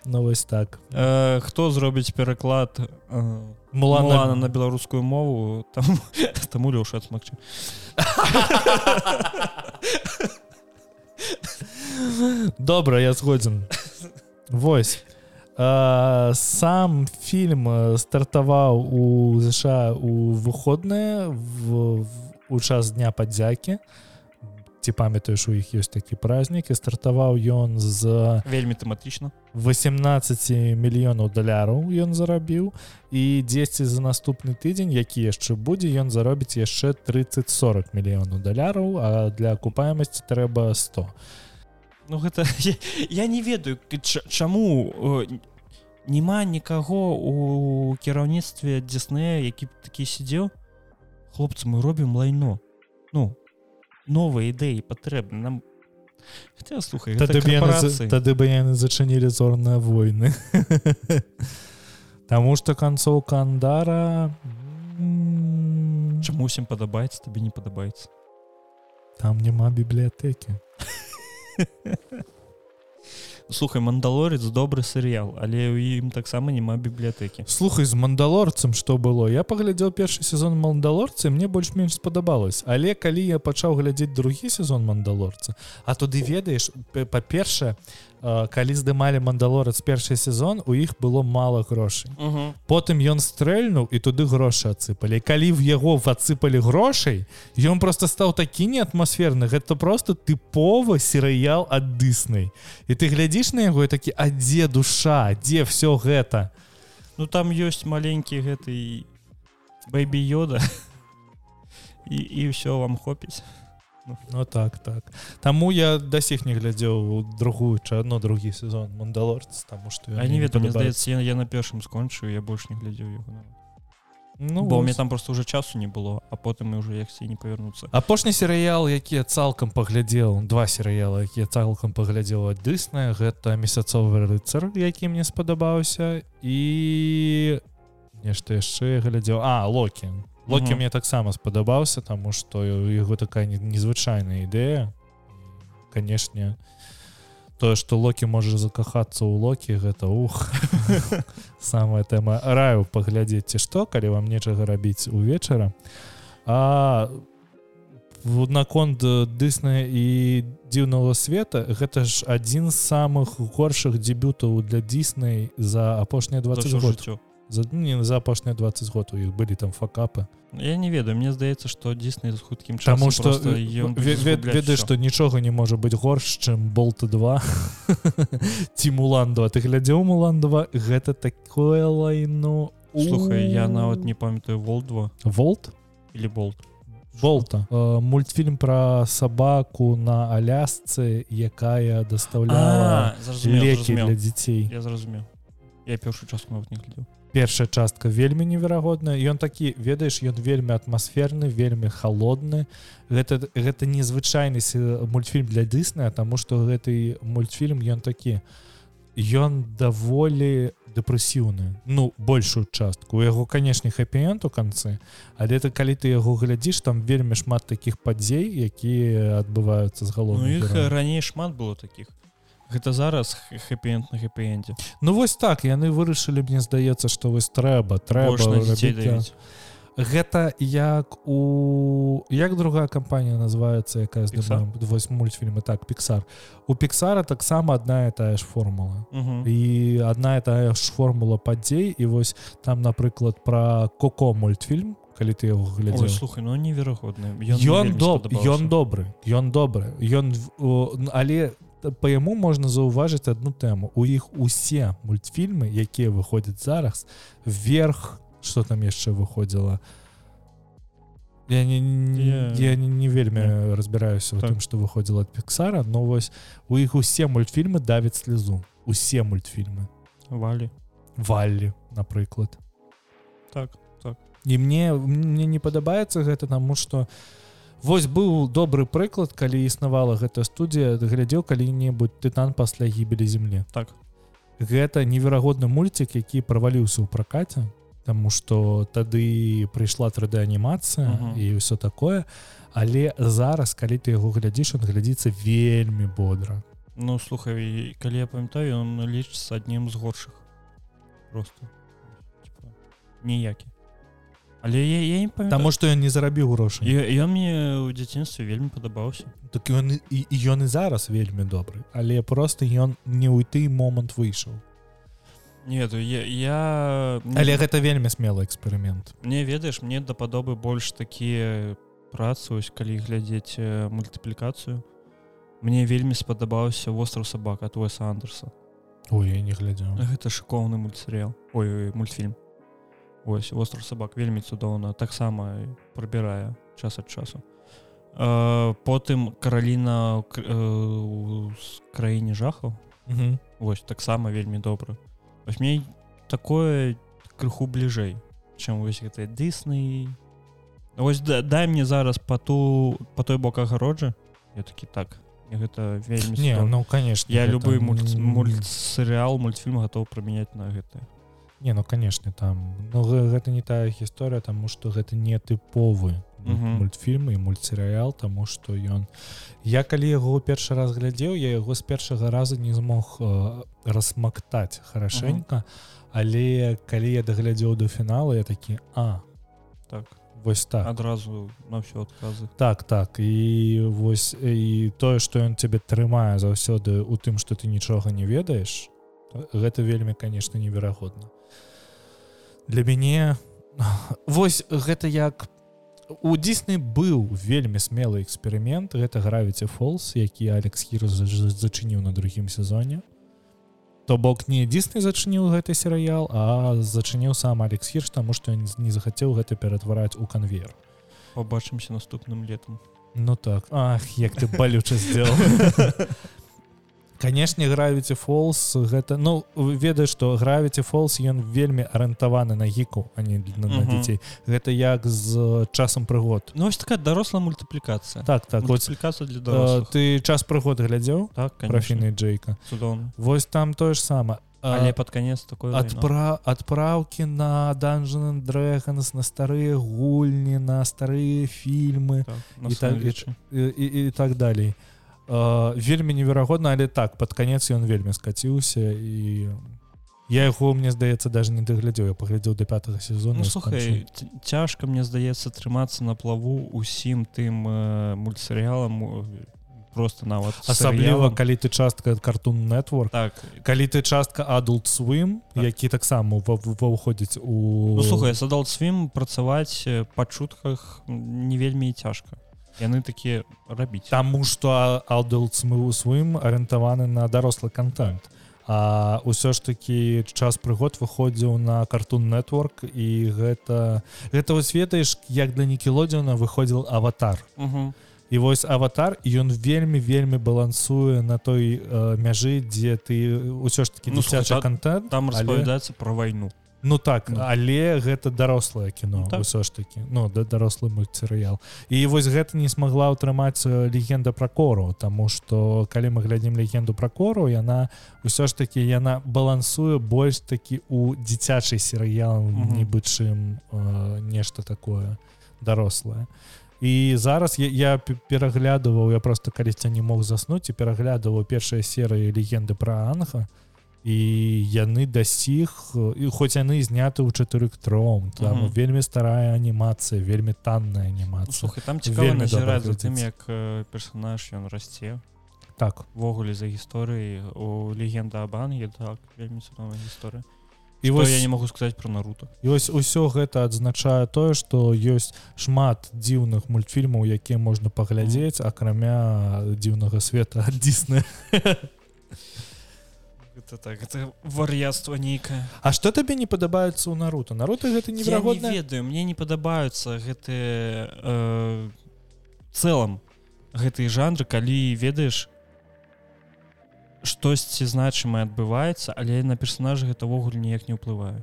ну вось так э, хто зробіць пераклад э, мулана. На беларускую мову там таму лёша адсмакчы добра я згодзін восьось а, сам фільм стартаваў у ЗША у выходныя у час дня падзякі ці памятаеш у іх ёсць такі празднік і стартаваў ён з вельмі тэматычна 18 мільёнаў даляраў ён зарабіў і 10 за наступны тыдзень які яшчэ будзе ён заробіць яшчэ 30-40 мільёнаў даляраў а для акупаемасці трэба 100 Ну гэта я, я не ведаю чаму няма нікаго у кіраўніцтве дзяснея які такі сидзеў хлопцы мы робім лайно. Ну новыя ідэі патрэбны нам Хотя, слухай тады бы яны зачынілі зорныя войны Таму что канцоўка андара чаму усім падабаецца табе не падабаецца там няма бібліятэкі слухай мандалорец добры серыял але ў ім таксама няма бібліятэкі слухай з мандалорцам что было? Я паглядзеў першы сезон мандалорцы мне больш-менш спадабалось але калі я пачаў глядзець другі сезон мандалорца а туды ведаеш па-першае калі здымалі мандалорец першы сезон у іх было мало грошай потым ён стрэльнуў і туды грошы адсыпалі калі в яго адсыпалі грошай ён просто стаў такі не атмасферны гэта просто тыповы серыял ад дыснай і ты глядзіш на яго такі а дзе душа? Дзе все гэта? Ну там ёсць маленькі гэты бэйбі йода. І, і ўсё вам хопіць Ну так так. Таму я да сіх не глядзеў другую чану другі сезон мандалорц таму што я не ведаю здаецца я, я на першым скончу я больш не глядзеў яго Ну бо мне там просто уже часу не было а потым і уже як не павернуцца апошні серыял які цалкам паглядзеў два серыялы якія цалкам паглядзеў ад дысная гэта месяцовы рыцар які мне спадабаўся і нешта яшчэ глядзеў. А локі локі мне таксама спадабаўся таму што яго такая незвычайная ідэя канешне тое што локі можа закахацца ў локі гэта ух. Самая тэма раю паглядзець ці што калі вам нечага рабіць увечара а наконт дысна і дзіўнага света гэта ж адзін з самых горшых дебютаў для дзіснай за апошнія 20 год за не за апошнія 20 год у іх былі там факапы. Я не ведаю мне здаецца что дзіснай з хуткім чаму что ведаеш что нічога не можа быть горш чым болта 2 ці муланду а ты глядзеў муландова гэта такое лайно. Слухай я нават не памятаю волт 2 волт? Или болт? Волта мультфільм про сабаку на алясцы якая даставляла лекі для дзяцей я зразумеў я першую частку нават не глядзеў першая частка вельмі неверагодная ён такі ведаеш ён вельмі атмасферны вельмі холодны гэта гэта незвычайны мультфільм для дысная тому что гэты мультфільм ён такі ён даволі дэпрэсіўны. Ну большую частку. Яго канешне хэппіент у канцы але это калі ты яго глядзіш там вельмі шмат таких падзей якія адбываюцца з галоў ну, раней шмат было таких гэта зараз хэппіент на хэппіэнце Ну вось так яны вырашылі мне здаецца што вось трэба трэба рабіць, гэта як у як другая кампанія называется якая вось мультфільмы так піксар. У піксара таксама одна і тая ж формула. І одна і тая ж формула падзей і вось там напрыклад про коко мультфільм калі ты яго глядзеў. Слухай ну неверагодны. Ён доб ён добры ён добры. Ён але по яму можна заўважыць одну тэму у іх усе мультфільмы якія выходзяць зараз вверх что там яшчэ выходзіла я не не, yeah. я не, не вельмі yeah. разбіраюся так. тым что выходзіла ад піксара но вось у іх усе мультфільмы давяць слезу усе мультфільмы валі. Валлі напрыклад так так. І мне мне не падабаецца гэта таму что вось быў добры прыклад калі існавала гэта студія глядзеў калі-небудзь тытан пасля гібелі земле так. Гэта неверагодны мульцік які праваліўся ў пракаце Таму што тады прыйшла 3D анімацыя uh -huh. і ўсё такое. Але зараз калі ты яго глядзіш он глядзіцца вельмі бодра. Ну слухай калі я памятаю ён лічыцца адным з горшых. Просто. Ніякі але я, я не памятаю. Таму што ён не зарабіў грошы я мне ў дзяцінстве вельмі падабаўся так ён і ён і зараз вельмі добры але просто ён не ў ты момант выйшаў нет я, я але гэта вельмі смелы эксперымент мне ведаеш мне дападобы больш такія працуюсь калі глядзець мультыплікацыю мне вельмі спадабаўся востров сабака твой андерса ой я не глядзеў гэта шыкоўны мультсерыял ой мультфільм ось востров сабак вельмі цудоўна таксама прыбірае час ад часу. Потым караліна краіне жахаў. Ось таксама вельмі добра. Вось мне такое крыху бліжэй чым вось гэтыя дысны ось да, дай мне зараз по ту по той бок агароджа. Я такі так гэта вельмі не ну конечно я любы мульт мультсерыал мультфільм готов прамяняць на гэта не ну конечно там ну гэта не тая гісторыя тому что гэта не тыповы мультфільм і мультсерыял тому что ён я калі яго першы раз глядзеў я яго з першага раза не змог э, расмактаць хорошенько. Але калі я даглядзеў до фінала я такі а так. вось так адразу на ўсё адказы так так і вось і тое что ён цябе трымае заўсёды у тым что ты нічога не ведаеш гэта вельмі конечно неверагодна для мяне вось гэта як у дзісны быў вельмі смелы эксперымент гэта гравіці фолс які алекс хір зачыніў на другім сезоне. То бок не дзісны зачыніў гэты серыял а зачыніў сам алекс хірш таму што не захацеў гэта ператвараць у канвер побачымся наступным летом ну так. Ах як ты балюча сделал канешне гравіці фолс гэта ну ведаеш што гравіці фолс ён вельмі арыентаваны на гіку а не на, на дзяцей. Гэта як з часам прыгод Ну ось такая даросла мультыплікацыя так так мультыплікацыя для дорослых. ты час прыгод глядзеў? Так прафіны Джейка? Цудоўна. Восьось там тое ж сама. Але под конец такой адпра адпраўкі на данжан дрэгганс на старыя гульні на старыя фільмы так, і, так, і, і, і так далей. э, вельмі неверагодна але так под конец ён вельмі скаціўся і я яго мне здаецца даже не даглядзеў. Я паглядзеў до пятого сезона ну, слухай цяжка мне здаецца трымацца на плаву усім тым э, мультсерыялам просто нават асабліва калі ты частка картун network. Так. Калі ты частка адулт свым так. які таксама ва ўходзіць у ну, слухай садал свім працаваць па чутках не вельмі цяжка яны такія рабіць Таму што алдулц мы ў сваім арыентаваны на дарослы контент. А ўсё ж такі час прыгод выходзіў на картун network і гэта гэта вось ведаеш як для нікелодзіна выходзіл аватар і вось аватар ён вельмі вельмі балансуе на той э, мяжы дзе ты ўсё ж таки ну, контент там распавядаецца але... про вайну Ну так ну. але гэта дарослае кіно ну, ўсё так. ж таки ну да дарослы мультсерыял. І вось гэта не смогла ўтрымаць легенда пра кору Таму что калі мы глядзім легенду пра кору яна ўсё ж таки яна балансуе больш такі у дзіцячай серыял нібы чым э, нешта такое дарослае. І зараз я, я пераглядываў я просто калісьці не мог заснуць і пераглядываў першыя серыі легенды про анга і яны дасіх і хоць яны зняты ў чатыры тром там угу. вельмі старая анімацыя вельмі танная анімацыя. Ну, там назіраць за тым як персонаж ён расце. Так. Ввогуле за гісторыі у легенда абанге так вельмі гісторыя. І вось я не могу сказаць про наруто. І вось усё гэта адзначае тое что ёсць шмат дзіўных мультфільмаў якія можна паглядзець акрамя дзіўнага света ад дзісны это так это вар'яцтва нейкае А что табе не падабаецца ў наруто? Наруто гэта неверагодна не ведаю мне не падабаюцца гэты э, цэлым гэтый жанры калі ведаеш штосьці значымае адбываецца але на персонажа гэта ўвогуле ніяк не ўплывае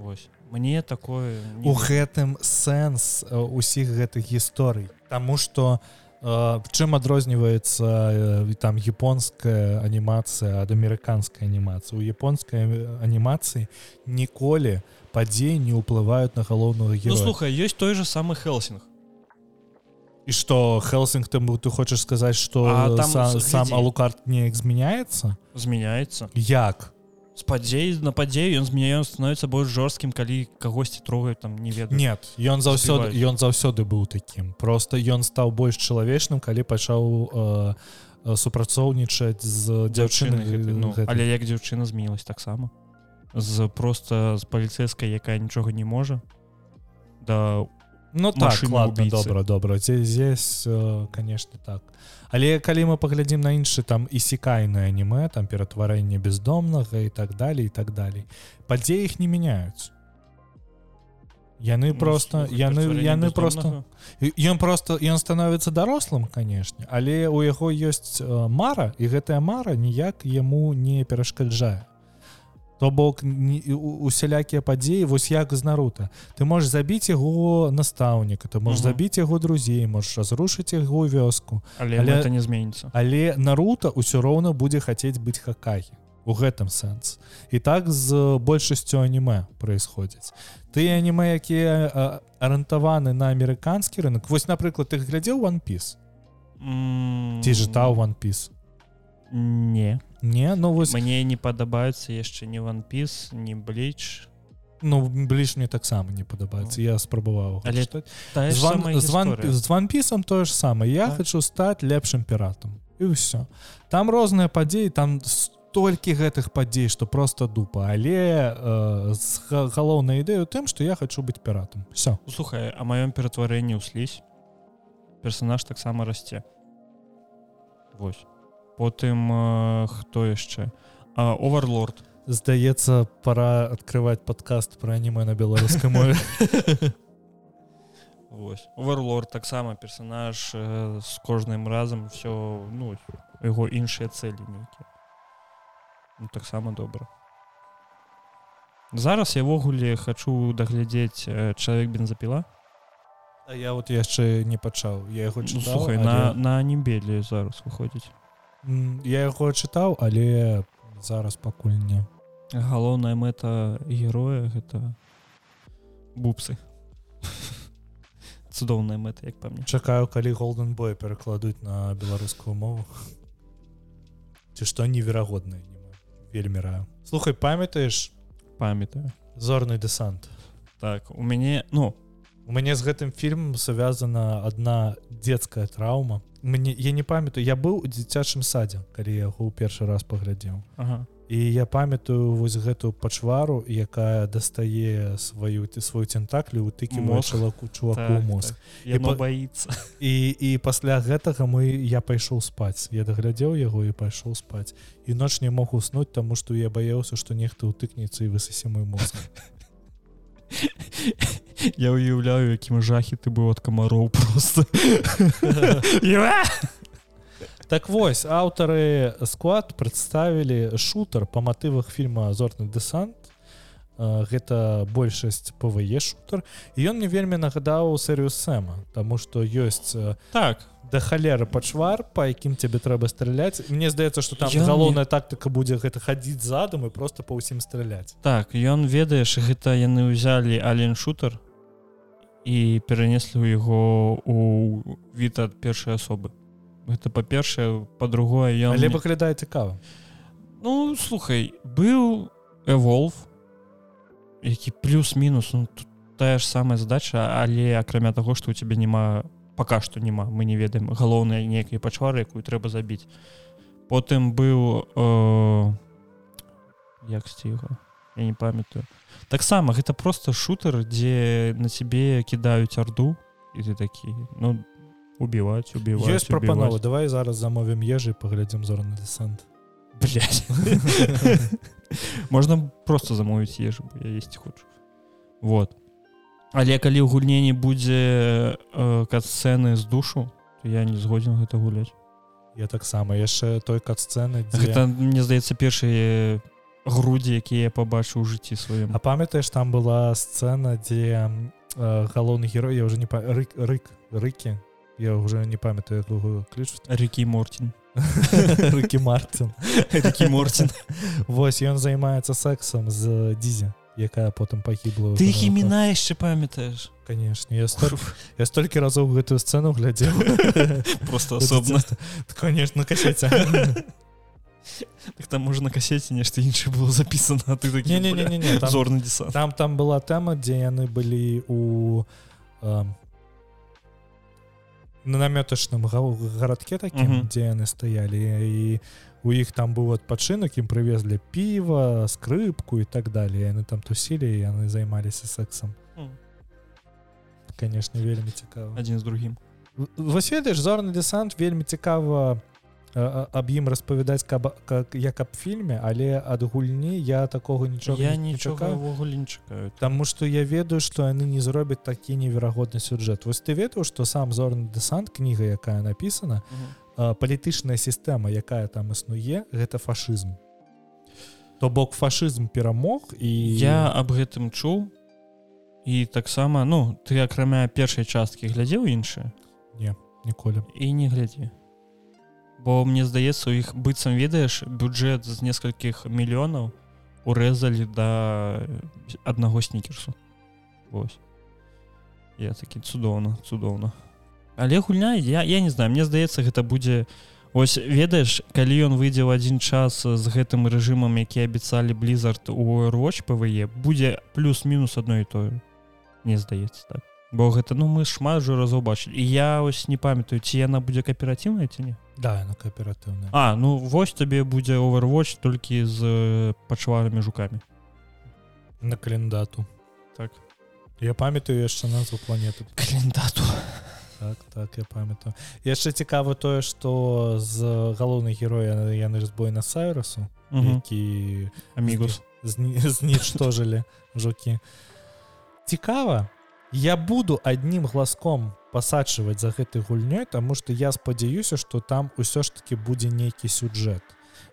Вось. Мне такое у гэтым сэнс усіх гэтых гісторый. Таму что чым адрозніваецца там японская анімацыя ад амерыканскай анімацыі у японскай анімацыі ніколі падзеі не ўплываюць на галоўнага ну, слухай ёсць той же самы хелсинг. І что хелсинг там ты хочаш сказаць что там сам, сам алукарт неяк змяняецца змяняецца як з падзей на падзею ён змяён становіцца больш жорсткім калі кагосьці трогае там не ведаю нет ён заўсёды ён заўсёды быў таким. Просто ён стаў больш чалавечным калі пачаў э, супрацоўнічаць з дзяўчыны ну, але як дзяўчына змянілась таксама з просто з паліцэйскай якая нічога не можа да Ну так ладно добра добра здесь э, конечно так. Але калі мы паглядзім на іншы там і секайнае аніме там ператварэнне бездомнага і так далее і так далей падзеі іх не мяняюць. Яны ну, просто яны яны просто ён просто ён становіцца дарослым канешне але у яго ёсць э, мара і гэтая мара ніяк яму не перашкаджае то бок усялякія падзеі вось як з нарута ты можешь забіць яго настаўніка ты можешь забіць яго друзей можешь разрушыць яго вёску. Але, але это не зменіцца. але нарута ўсё роўна будзе хацець быць хакагі у гэтым сэнс. І так з большасцю аніме происходзіць ты аніме якія арыентаваны на амерыканскі рынок вось напрыклад ты глядзеў one piece? Ці жытаў one piece? Не не ну вось мне не падабаюцца яшчэ не ванпіс не бліч ну бліж мне таксама не падабаецца я спрабаваў але з ванпісам тое ж самае я так. хочу стаць лепшым піратам і ўсё там розныя падзеі там столькі гэтых падзей што просто дупа. Але э, галоўнай ідэю тым што я хочу быць піратам все слухай а маём ператварэнні ўслізь персонаж таксама расце восьось потым хто яшчэ? Оверлорд. Здаецца пора открывать подкаст про аніме на беларускай мове. Оверлорд таксама персонаж з кожным разам все ну яго іншыя цэлі нейкія. Ну, таксама добра. Зараз я ввогуле хочу даглядзець чалавек бензапіла я вот яшчэ не пачаў. Я яго ну, слухай на на небелі зараз выходзіць я яго чытаў але зараз пакуль не. Галоўная мэта героя гэта бупсы цудоўная мэта як па мне. Чакаю калі голден бой перакладуць на беларускую мову. Ці што неверагодна вельмі раю. Слухай памятаеш? Памятаю. Зорны десант так у мяне ну у мяне з гэтым фільмом сувязана одна детская траўма мне я не памятаю я быў у дзіцячым садзе калі яго ў першы раз паглядзеў. Ага. і я памятаю вось гэтую пачвару якая дастае сваю ты сваю центаклю у тыкі мочалаку чуваку так, мозг. так. па... боится і і пасля гэтага мы я пайшоў спаць. Я даглядзеў яго і пайшоў спаць. І ноч не мог уснуць таму што я баяўся што нехта ўтыкнецца і высасе мой мозг я уяўляю якім жахі ты быў ад камароў просто так вось аўтары склад прадставілі шутер па матывах фільма зорны десант гэта большасць пве шутер і ён не вельмі нагадаў серыю сэма Таму што ёсць так. да халеры пачвар па якім цябе трэба страляць. Мне здаецца што там галоўная не... тактыка будзе гэта хадзіць задум і просто па ўсім страляць. Так ён ведаеш гэта яны ўзялі ален шутер і перанеслі ў яго у від ад першай асобы. Гэта па-першае па-другое я але выглядае цікава. Ну слухай быў эволв які плюс-мінус ну, тая ж самая задача але акрамя таго што у цябе няма пока што няма мы не ведаем галоўнай нейкай пачвары якую трэба забіць. Потым быў э, як сціга я не памятаю. Таксама гэта просто шутер дзе на цябе кідаюць арду і ты такі ну убіваць убіваць прапанову давай зараз замовім ежы паглядзім зорны десант можна просто замовіць ежу я есці хочу. Вот. Але калі ў гульне не будзе э, кат-сцэны з душу. То я не згодзін гэта гуляць я таксама яшчэ той кат-сцэны дзе... гэта мне здаецца першыя грудзі якія пабачыў у жыцці сваім А памятаеш там была сцэна дзе э, галоўны герой я уже не па рык рык рыкі я уже не памятаю ключ рекі мортин руки мартин. Мортин. Вось ён займаецца сексом з дзізе якая потым пагібла ты іх імена яшчэ памятаеш конечно я столь я столькі разоў гэтую сцэну глядзеў просто асобна конечно касеце так там можа на касеце нешта іншае было записано а ты не не не не зорны десант. там там была тэма дзе яны былі у на намётачным гарадке такім mm -hmm. дзе яны стаялі і у іх там быў адпачынак ім прывезлі піва скрыпку і так далее яны там тусілі яны займаліся сексом mm. конечно вельмі цікава адзін з другім вось ведаеш зорны десант вельмі цікава аб ім распавядаць каб как як аб фільме але ад гульні я такого нічога я нічогавогуле не чакаю Таму што я ведаю што яны не зробяць такі неверагодны сюжэт. Вось ты ведаў што сам зорны десант кніга якая напісана палітычная сістэма якая там існуе гэта фашызм. То бок фашызм перамог і я аб гэтым чуў. І таксама ну ты акрамя першай часткі глядзеў іншае не ніколі. І не глядзі бо мне здаецца у іх быццам ведаеш бюджэт з некалькіх мільёнаў урэзалі да аднаго снікерсу Вось. Я такі цудоўна цудоўна. Але гульня я я не знаю мне здаецца гэта будзе ось ведаеш калі ён выйдзе ў адзін час з гэтым рэжымам які абяцалі блізард у роч пве будзе плюс-мінус адно і тое. Не здаецца так бо гэта ну мы шмат жа разоў бачылі. І я ось не памятаю ці яна будзе кааператыўная ці не? Да на кааператыўна А ну вось табе будзе overwatch толькі з пачварамі жукамі. На календату. Так. Я памятаю яшчэ назву планеты. Календату. Так так я памятаю. Яшчэ цікава тое што з галоўнай героя яны ж збой на сайрусу які амігус. знічтожылі жукі. Цікава я буду аднім глазком пасачваць за гэтай гульнёй тому что я спадзяюся что там усё ж таки будзе нейкі сюджэт.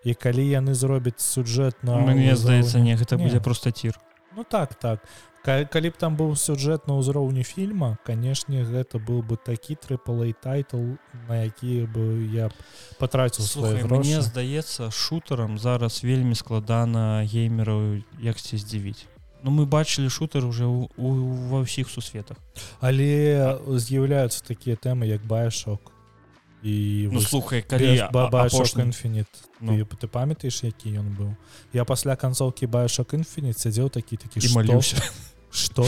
І калі яны зробяць сюджэт на мне здаецца не гэта будзе просто цір. Ну так так. Калі б там быў сюджэт на ўзроўні фільма канешне гэта быў бы такі трыпалай тайтл на які бы я патраціў мне здаецца шутарам зараз вельмі складана геймераў якці здзівіць Ну мы бачылі шутер уже у, у, ва ўсіх сусветах. Але з'яўляюцца такія тэмы як баяшок і ну, слухай калі бабашокфініт ну. ты памятаеш які ён быў я пасля канцоўкі баяшок інфініт сядзеў такі такі малюся что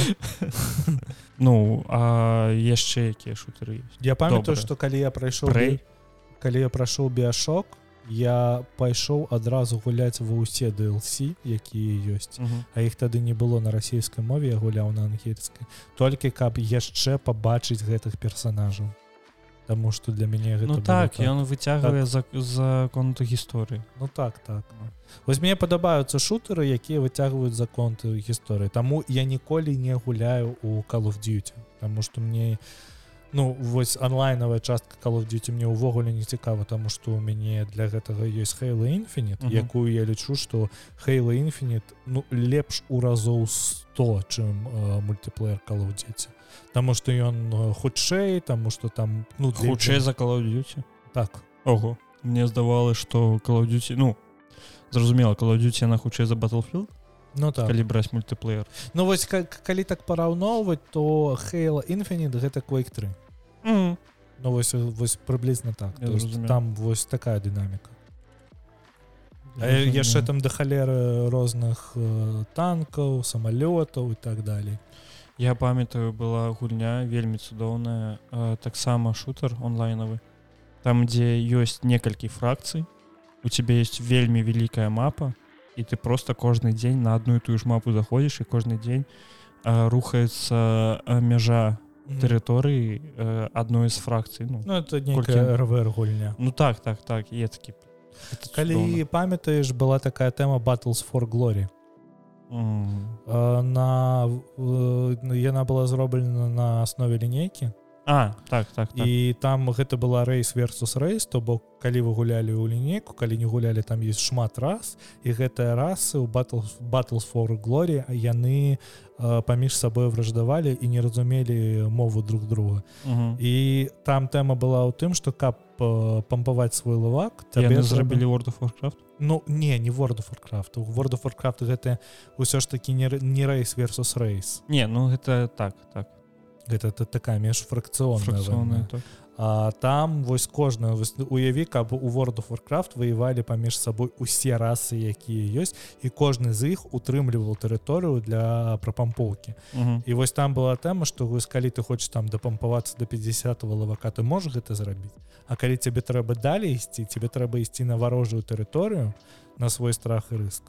ну а яшчэ якія шутары я памятаю што калі я прайшоў калі я прайшоў біяшок я пайшоў адразу гуляць ва ўсе DLC якія ёсць uh -huh. а іх тады не было на расійскай мове я гуляў на ангельскай толькі каб яшчэ пабачыць гэтых персонажаў Таму что для мяне гэта ну, так ён так. выцягвае так. за, за конту гісторыі Ну так так вось мне падабаюцца шутары якія выцягваюць за конты гісторыі Таму я ніколі не гуляю у Call of Duty Таму что мне не Ну вось онлайновая частка Call of Duty мне ўвогуле не цікава тому что у мяне для гэтага есть Хейла Infinite uh -huh. якую я лічу что Хейла Infinite ну лепш у разоў 100 чым э, мультиплеер Call of Duty. Таму что ён хутчэй тому что там ну хутчэй за Call of Duty? Так. Ого. Мне здавалось что Call of Duty ну зразумела Call of Duty яна хутчэй за Battlefield Ну так. калі браць мультиплеер Ну вось как калі так параўноўваць то Хейла Infinite гэта Quake 3 mm. Ну вось вось прыблізна так. Есть там вось такая дынаміка яшчэ там да халеры розных э, танкаў самалётаў і так далей Я памятаю была гульня вельмі цудоўная э, таксама шутер онлайнавы там дзе ёсць некалькі фракцый у тебя есть вельмі вялікая мапа і ты просто кожны дзень на одну і тую ж мапу заходзіш і кожны дзень э, рухаецца э, мяжа тэрыторыі э, адной з фракцый ну, Ну это Колькі? некая РВР гульня ну так так так такі гэта калі памятаеш была такая тэма battles for glory М. Э, на э, яна была зроблена на аснове лінейкі а так так, так. і там гэта была рэйс versus рэйс то бок калі вы гулялі ў лінейку калі не гулялі там есть шмат раз і гэтыя расы ў батл battles for glory а яны э, паміж сабой враждавалі і не разумелі мову друг друга. Мгм. і там тэма была ў тым што каб э, пампаваць свой лывак трэба- зрабілі World of Warcraft? Ну не не World of Warcraft. World of Warcraft гэта ўсё ж таки не, не рэйс versus рэйс не ну гэта так так гэта та- такая вайна. так. А там вось кожная вось уяві каб у World of Warcraft воевалі паміж сабой усе расы якія ёсць і кожны з іх утрымліваў тэрыторыю для прапампоўкі Мгм. і вось там была тэма што вось калі ты хочаш там дапампавацца до 50 лавака ты можаш гэта зрабіць А калі цябе трэба далей ісці тебе трэба ісці на варожую тэрыторыю на свой страх і рыск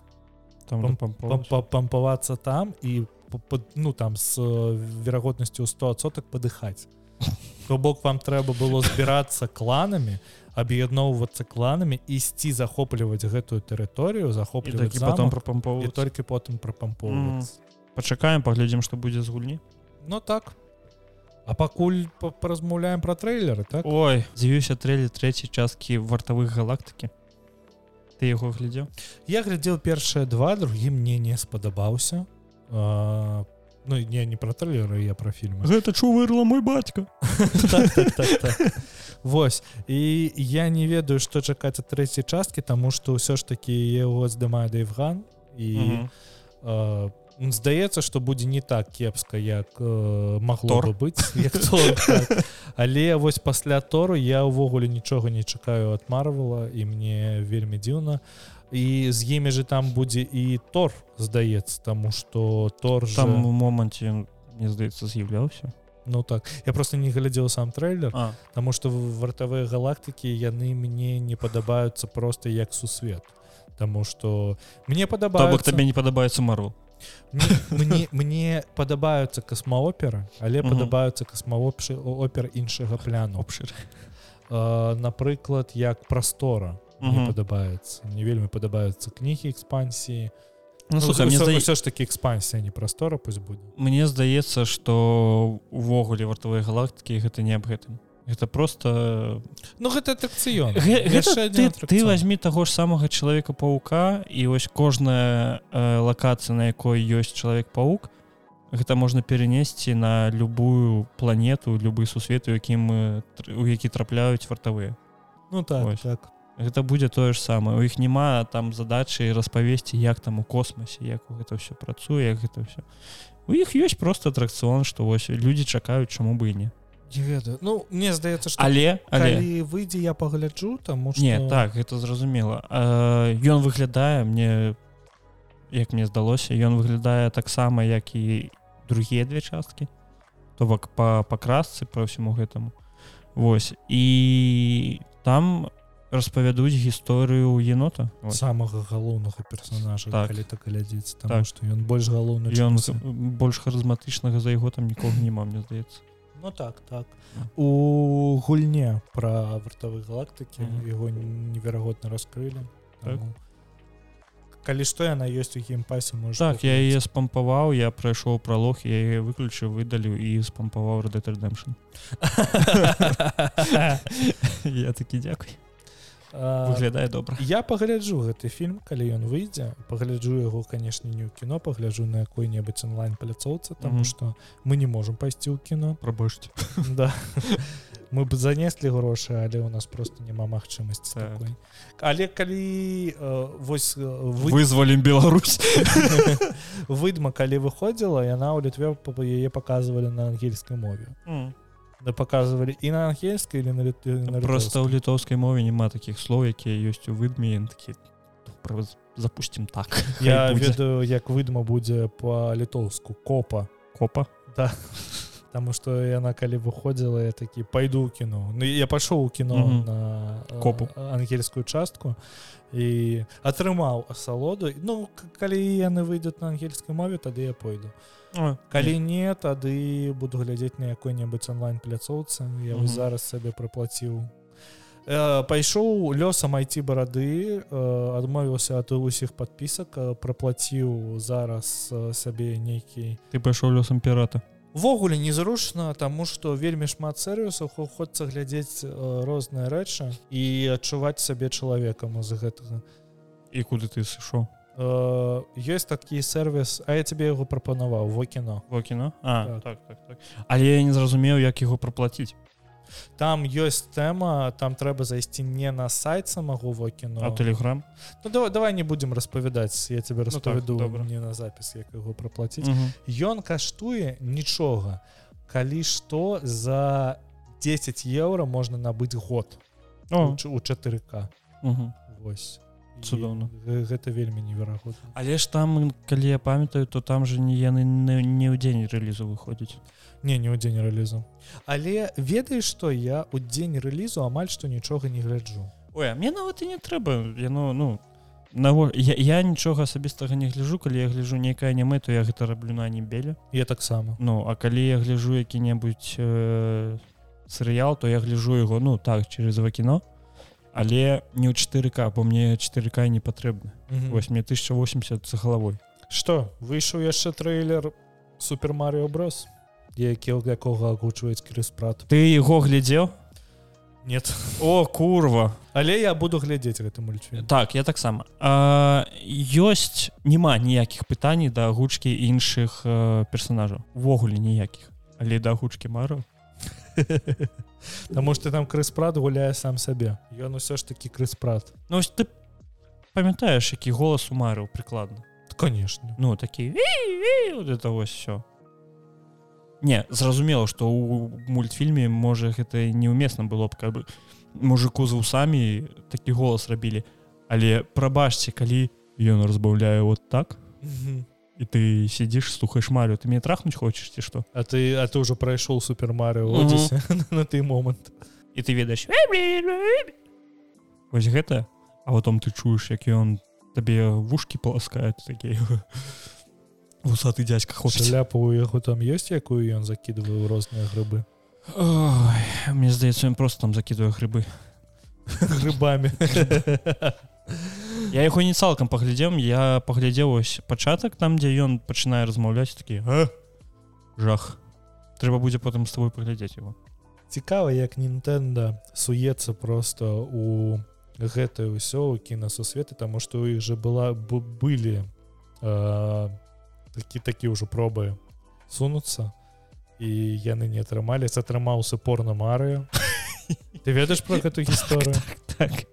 там Пам- дапампоўваць. пам- пампавацца там і ну там з э, верагоднасцю 100соток падыхаць то бок вам трэба было збірацца кланамі аб'ядноўвацца кланамі ісці захопліваць гэтую тэрыторыю захопліваць потом прапампоўваць толькі потым прапампоўвацца пачакаем паглядзім што будзе з гульні Ну так. А пакуль па- паразмаўляем пра трэйлеры так? Ой дзівіўся трэлі трэцяй часткі вартавых галактыкі ты яго глядзеў я глядзеў першыя два другі мне не спадабаўся а, Ну не не пра трэйлеры я пра фільмы гэта чу вырла мой бацька Так, так, так. Вось. І я не ведаю што чакаць ад трэцяй часткі таму што ўсё ж такі яго здымае дэйвган і э, здаецца што будзе не так кепска як э, магло бы быць як Тор, так. але вось пасля тору я ўвогуле нічога не чакаю ад марвала і мне вельмі дзіўна. І з імі же там будзе і тор здаецца таму што тор же... там у моманце мне здаецца з'яўляўся. Ну так. Я просто не глядзеў сам трэйлер а. Таму што вартавыя галактыкі яны мне не падабаюцца проста як сусвет. Таму што мне то бок падабаецца табе не падабаецца мару мне, мне, мне падабаюцца касмаоперы але падабаюцца касмаопшы опер іншага пляну. Обшир А, напрыклад як прастора мне падабаецца мне вельмі падабаюцца кнігі экспансіі. Ну, слухай, мне, ўсё, зда... ўсё ж таки экспансія не прастора пусть будзе мне здаецца што увогуле вартавыя галактыкі гэта не аб гэтым гэта просто Ну гэта атракцыён. Ты, ты атракцыён. возьми таго ж самага чалавека паука і вось кожная э, лакацыя на якой ёсць чалавек паук гэта можна перенесці на любую планету любы сусвет у якім э, у які трапляюць вартавыя Ну так Вось. так. Гэта будзе тое ж самае у іх няма там задачы распавесці як там у космосе як гэта ўсё працуе як гэта ўсё у іх ёсць просто атракцыон што вось людзі чакаюць чаму бы і не не ведаю. Ну мне здаецца што але але. выйдзе я пагляджу таму што... Не так гэта зразумела. Э, ён выглядае мне як мне здалося ён выглядае таксама як і другія две часткі. То бок па пакрасцы па ўсяму гэтаму. Вось. І там распавядуць гісторыю енота. Самага галоўнага персонажа Так. калі так глядзіць там Так. што ён больш галоўны ён больш харызматычнага за яго там нікога няма мне здаецца Ну так так. У гульне пра вартавы галактыкі яго неверагодна раскрылі Так. Таму, калі што яна ёсць у геймпасе можа так я яе спампаваў я прайшоў пралог я яе выключыў выдалю і спампаваў Redemption. Я такі дзякуй выглядае добра. я пагляджу гэты фільм калі ён выйдзе. Пагляджу яго канешне не ў кіно пагляджу на якой-небудзь онлайн паляцоўцы таму што мы не можемм пайсці ў кіно. Прабачце. Да. Мы б занеслі грошы але у нас просто няма магчымасці Так. такой. Але калі э, вось э, вы вызвалім Беларусь. Выдма калі выходзіла яна ў літве яе показывалі на ангельскай мове. Да показывалі і на ангельскай или на, літ... на просто ў літоўскай. мове няма такіх слоў якія ёсць у выдме такі «Добра, запусцім так я Хай будзе». ведаю як выдма будзе по-літоўску копа копа да Таму што яна калі выходзіла я такі пайду ў кіно Ну я пайшоў у кіно Мгм. на э, Копу. ангельскую частку і атрымаў асалоду Ну калі яны выйдуць на ангельскай мове тады я пойду. Калі не тады буду глядзець на якой-небудзь онлайн пляцоўцы я Мгм. вось зараз сабе праплаціў Э, пайшоў лёсам айці барады э, адмовіўся ад усіх падпісак э, праплаціў зараз э, сабе нейкі ты пайшоў лёсам пірата Ввогуле незручна таму што вельмі шмат сервісаў хочацца глядзець э, розныя рэчы і адчуваць сабе чалавекам з гэтага. І куды ты сышоў? Э, ёсць такі сервіс а я тебе яго прапанаваў во кіно. Во кіно? А Так. так, так, так. але я не зразумеў як яго праплаціць там ёсць тэма там трэба зайсці не на сайт самого во кіно а тэлеграм ну, давай, давай не будзем распавядаць я тебе так, распавяду добра. не на запіс як яго праплаціць Мгм. ён каштуе нічога. Калі што за 10 еўра можна набыць год. У ч- у 4к мгм. Вось Цудоўна. гэта вельмі неверагодна але ж там калі я памятаю то там же не яны не, ў дзень рэлізу выходзіць не не ў дзень рэлізу але ведаеш што я у дзень рэлізу амаль што нічога не гляджу. Ой, мне нават і не трэба. Яно ну наво я, я нічога асабістага не гляжу калі я гляжу нейкая аніме то я гэта раблю на анімбеле я таксама. Ну а калі я гляжу які-небудзь э, серыял то я гляжу яго ну так через ва кіно але не ў 4к бо мне 4к не патрэбна вось мне 1080 за галавой. Што выйшаў яшчэ трэйлер супер Марио брос які у якога агучваюць крыспрат ты яго глядзеў? Нет. О курва. Але я буду глядзець гэты мультфільм. Так я таксама. Ёсць няма ніякіх пытаній да агучкі іншых э, персонажаў увогуле ніякіх. Але да агучкі мару Таму што там крыспрат гуляе сам сабе ён усё ж такі крыспрат Ну ты памятаеш які голас у марыў прыкладна конечно. Ну такі это вось все не зразумела что у мультфільме можа гэта неуместна было б как бы мужику з вусамі такі голас рабілі але прабачце калі ён разбаўляе вот так і ты сидишь слухаеш марю ты мне трахнуть хочаш ці что? А ты а ты ўжо прайшоў супер Марио на той момант і ты ведаеш вось гэта а потом ты чуеш як ён табе вушки поласкают такі вусаты дядька шляпа у яго там ёсць якую ён закидывае ў розныя грыбы Ой, мне здаецца ён просто там закидываю грыбы грыбамі я яго не цалкам паглядзеў я паглядзеў ось пачатак там дзе ён пачынае размаўляць такі «А? жах. Трэба будзе потым з тобой паглядзець его цікава як Нінтэнда суецца просто у гэтае ўсё ў кінасусветы таму што ў іх же была б- былі э, такі такі ўжо пробы сунуцца і яны не атрымаліся атрымаўся порно Марыо ты ведаеш про гэту гісторыю? так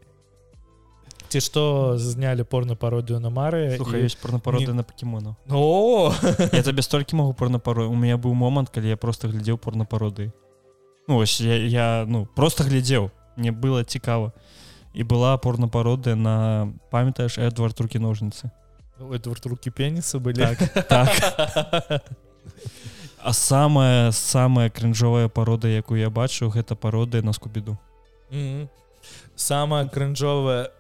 ці што знялі порно пародыю на Марыя слухай ёсць порнапароды на пакемону о! Я табе столькі могу порнапаро у меня быў момант калі я просто глядзеў порнапароды ну ось я, я ну просто глядзеў мне было цікава і была порнапароды на памятаеш эдвард руки ножницы Эдвард руки пенісы былі так а самая самая крынжовая парода якую я бачу гэта пароды на скубіду Мгм. Самая крынжовая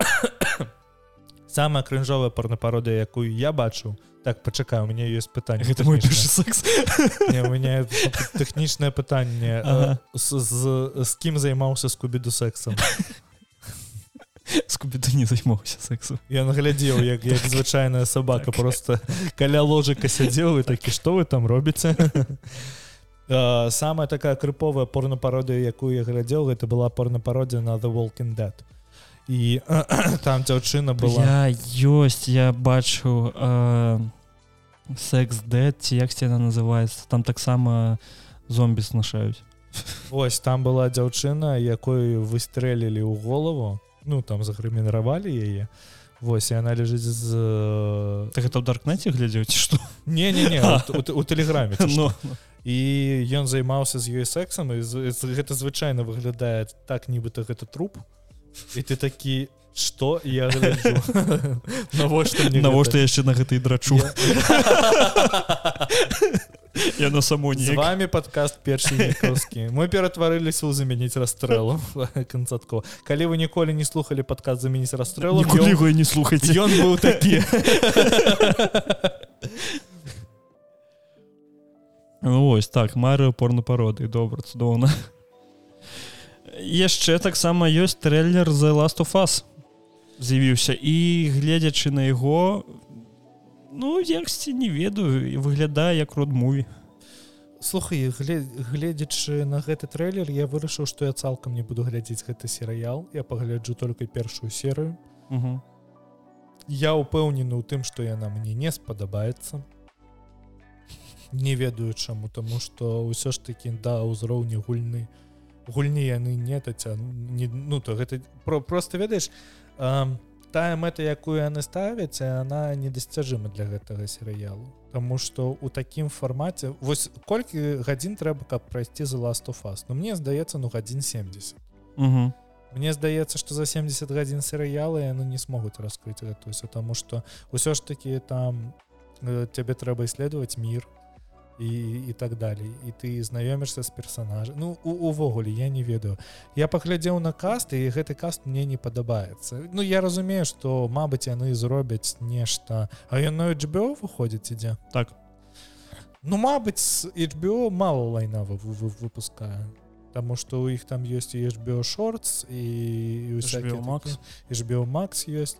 самая крынжовая порнопарода якую я бачыў так пачакай у меня есть пытанне гэта мой першы секс. Не, у меня тэхнічнае пытанне Ага. Э, з, з, з кім займаўся скубіду сексом? Скубіду не займаўся сексу я наглядзеў як як звычайная собака просто каля ложыка сядзеў і такі што вы там робіце Э, самая такая крыповая порнопародыя якую я глядзеў гэта была порнопародія на the walking dead. І там дзяўчына была. Я ёсць я бачу э, секс дэд ці як яна называется. Там таксама зомбі снашаюць ось там была дзяўчына якой выстрэлілі ў голову. Ну там загрымінравалі яе Вось она лежыць з так это ў даркнеце глядзець што не не не у тэлеграме і ён займаўся з ёй сексам і гэта звычайна выглядае так нібыта гэта труп. І ты такі что я навошта навошта яшчэ на гэтай драчу? Я на само не вами подкаст першыкі мы ператварыліся ў замяніць расстрэлу канцатко калі вы ніколі не слухали падказ замяніць расстрэлу не слухаць ён быў такі ось так марыо порно пароды добра цудоўна. Яшчэ таксама ёсць трейлер за last of us з'явіўся. І гледзячы на яго ну яксьці не ведаю выглядае як род-муві слухай гледзячы на гэты трейлер я вырашыў што я цалкам не буду глядзець гэты серыял. Я пагляджу только першую серыю. Я упэўнены ў тым што яна мне не спадабаецца не ведаю чаму таму што ўсё ж такі да ўзроўні гульны гульні яны не таця не ну то гэта про просто ведаеш тая мэта якую яны ставяць она недасцяжыма для гэтага серыялу. Таму что у такім фармаце вось колькі гадзін трэба каб прайсці за last of us? Но мне здаецца ну гадзін 70 угу. Мне здаецца что за 70 гадзін серыялы яны не смогуць раскрыць гэту тому что ўсё ж таки там цябе э, трэба исследовать мир і, і так далей і ты знаёмішся з персонажа Ну увогуле я не ведаю. Я паглядзеў на каст і гэты каст мне не падабаецца. Ну я разумею что Мабыць яны зробяць нешта. А на HBO выходзіць ідзе? Так. Ну Мабыць HBO мало лайна выпускае. Таму что у іх там ёсць і HBO шортс і Max. HBO Max ёсць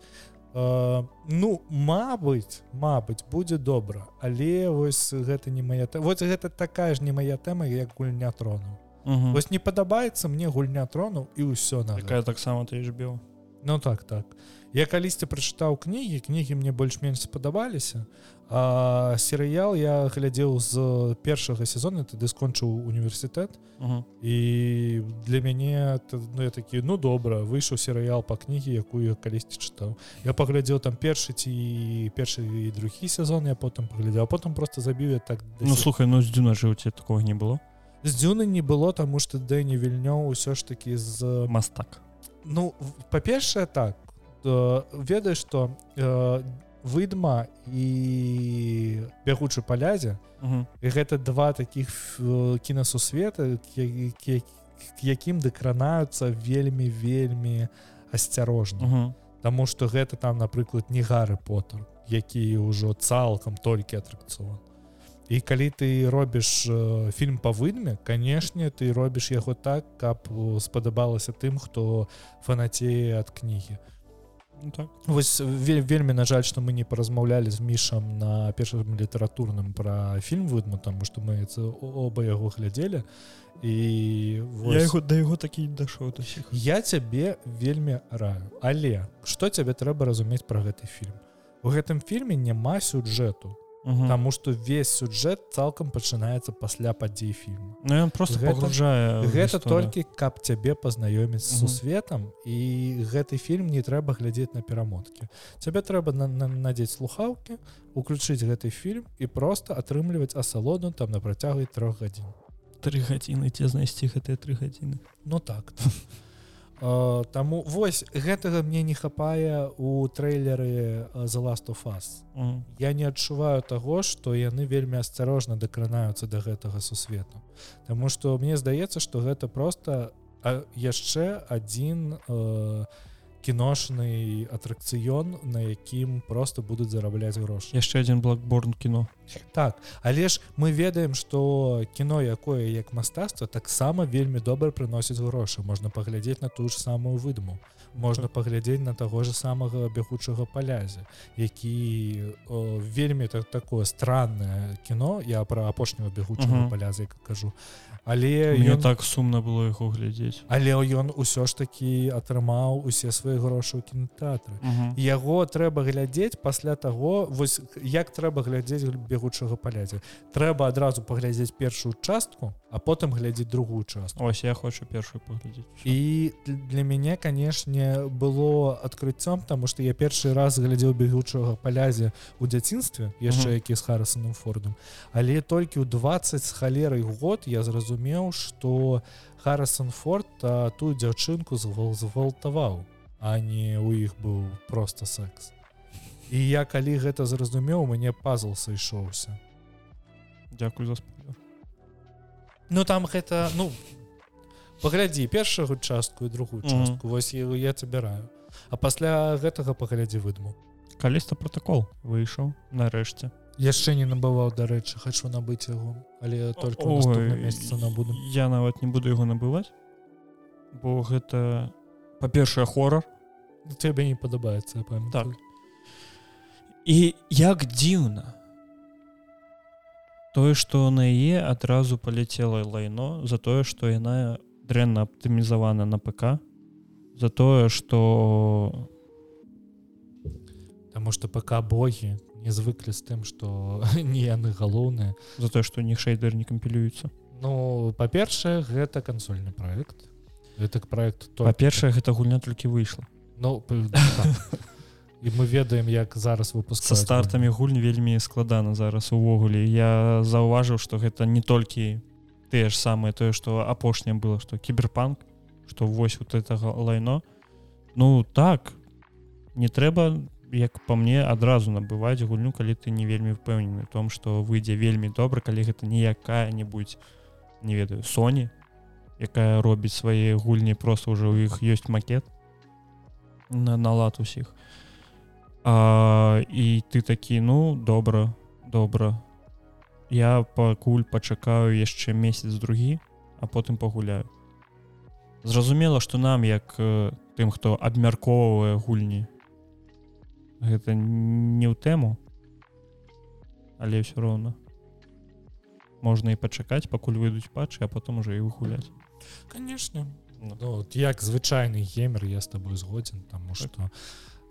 ну Мабыць Мабыць будзе добра але вось гэта не моя вот гэта такая ж не моя тэма як гульня трону вось не падабаецца мне гульня трону і ўсё на такая таксама ты ж біў. Ну так так. Я калісьці прачытаў кнігі кнігі мне больш-менш спадабаліся а серыял я глядзеў з першага сезона тады скончыў універсітэт uh -huh. і для мяне ну, я такі ну добра выйшаў серыял па кнігі якую калісьці чытаў я паглядзеў там першы ці першы і другі сезон я потым паглядзеў потым просто забіў я так ну слухай ну з дзюна жыў ці такого не было. З дзюны не было таму што дэні вільнёў усё ж такі з мастак. Ну па-першае так ведаеш што э, выдма і бягучы палязе. І гэта два таких кінасусвета якім дакранаюцца вельмі вельмі асцярожна. Таму что гэта там напрыклад не гары потар які ўжо цалкам толькі атракцыон. І калі ты робіш э, фільм па выдме канешне ты робіш яго так каб спадабалася тым хто фанацее ад кнігі. то так. вось вель, вельмі на жаль что мы не паразмаўлялі з мішам на першым літаратурным пра фільм выдму таму што мы оба яго глядзелі і вось... яго да яго такі дашоў я цябе вельмі раю. Але што цябе трэба разумець пра гэты фільм у гэтым фільме няма сюджэту угу. Таму што весь сюджэт цалкам пачынаецца пасля падзей фільма Ну ён просто пагружае гэта толькі каб цябе пазнаёміць з сусветам і гэты фільм не трэба глядзець на перамоткі цябе трэба на, на, надзець слухаўкі уключыць гэты фільм і просто атрымліваць асалону там на працягу трох гадзін три гадзіны ці знайсці гэтыя тры гадзіны Ну так то Таму вось гэтага мне не хапае у трэйлеры за last of us mm. Я не адчуваю таго што яны вельмі асцярожна дакранаюцца да гэтага сусвету Таму што мне здаецца што гэта просто яшчэ адзін э, кіношны атракцыён на якім просто будуць зарабляць грошы яшчэ один блокборн кіно так але ж мы ведаем что кіно якое як мастацтва таксама вельмі добра прыносіць грошы. Можна паглядзець на ту ж самую выдму можна паглядзець на таго же самага бягучага палязе які вельмі так такое странное кіно я про апошняго бегучага Мгм. паляза кажу але ён так сумна было яго глядзець. Але ён усё ж таки атрымаў усе свае грошы ў кінотэатры яго трэба глядзець пасля таго вось як трэба глядзець бегучага палядзе трэба адразу паглядзець першую частку а потым глядзець другую частку. Ось я хочу першую паглядзець. І для мяне канешне было адкрыццём тому что я першы раз глядзеў бегучага палязе у дзяцінстве яшчэ які з харасаным фордом. Але толькі ў 20 з халерай год я зразумеў что харасан форд а, ту дзяўчынку звал згвалтаваў а не у іх быў просто секс. І я калі гэта зразумеў мне пазл сышоўся. Дякую за спойлер. Ну там гэта ну паглядзі першую частку і другую частку вось я, я забіраю. А пасля гэтага паглядзі выдму каліста протакол выйшаў нарэшце яшчэ не набываў дарэчы хачу набыць яго але только месяца набуду я нават не буду яго набываць бо гэта па-першае хорар тебе не падабаецца памятаю. Так. і як дзіўна тое што на яе адразу паляцела лайно за тое што яна дрэнна аптымізавана на ПК за тое што Таму што пака богі не звыклі з тым што не яны галоўныя за тое што них шейдер не кампілюецца Ну па-першае гэта кансольны проект. Гэта проект то па-першае гэта гульня толькі выйшла Ну так. і мы ведаем як зараз выпуск са стартамі гульні вельмі складана зараз увогуле. Я заўважыў што гэта не толькі тыя ж самыя тое што апошняе было што кіберпанк што вось вот гэтага лайно. Ну так не трэба як па мне адразу набываць гульню калі ты не вельмі ўпэўнены в том што выйдзе вельмі добра калі гэта не якая-нибудь не ведаю Sony якая робіць свае гульні просто ўжо ў іх ёсць макет на налад усіх. А, і ты такі ну добра добра. Я пакуль пачакаю яшчэ месяц другі а потым пагуляю. Зразумела што нам як э, тым хто абмяркоўвае гульні гэта не ў тэму але ўсё роўна. Можна і пачакаць пакуль выйдуць патчы а потом уже і выгуляць. Конечно Ну. ну, от як звычайны геймер я с тобой згодзін тому что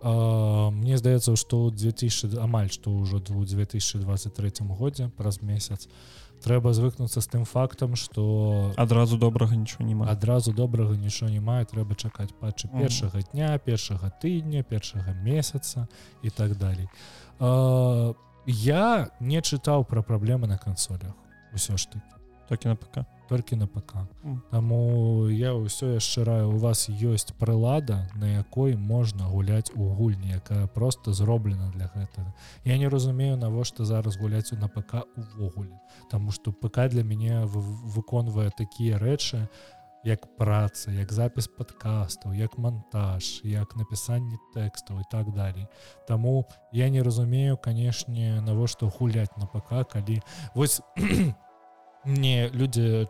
э, мне здаецца что 2000 амаль что ўжо у 2023 годзе праз месяц трэба звыкнуцца з тым фактам что адразу добрага нічого няма адразу добрага нічого не мае трэба чакаць патчы першага дня першага тыдня першага месяца і так далей. Я не чытаў пра праблемы на кансолях усё ж таки толькі на ПК толькі на ПК Мгм. Таму я ўсё яшчэ раю у вас ёсць прылада на якой можна гуляць у гульні якая просто зроблена для гэтага я не разумею навошта зараз гуляць на ПК увогуле Таму что ПК для мяне вы- выконвае такія рэчы як праца як запіс падкастаў як монтаж як напісанне тэкстаў і так далей Таму я не разумею канешне навошта гуляць на ПК калі вось мне людзі э,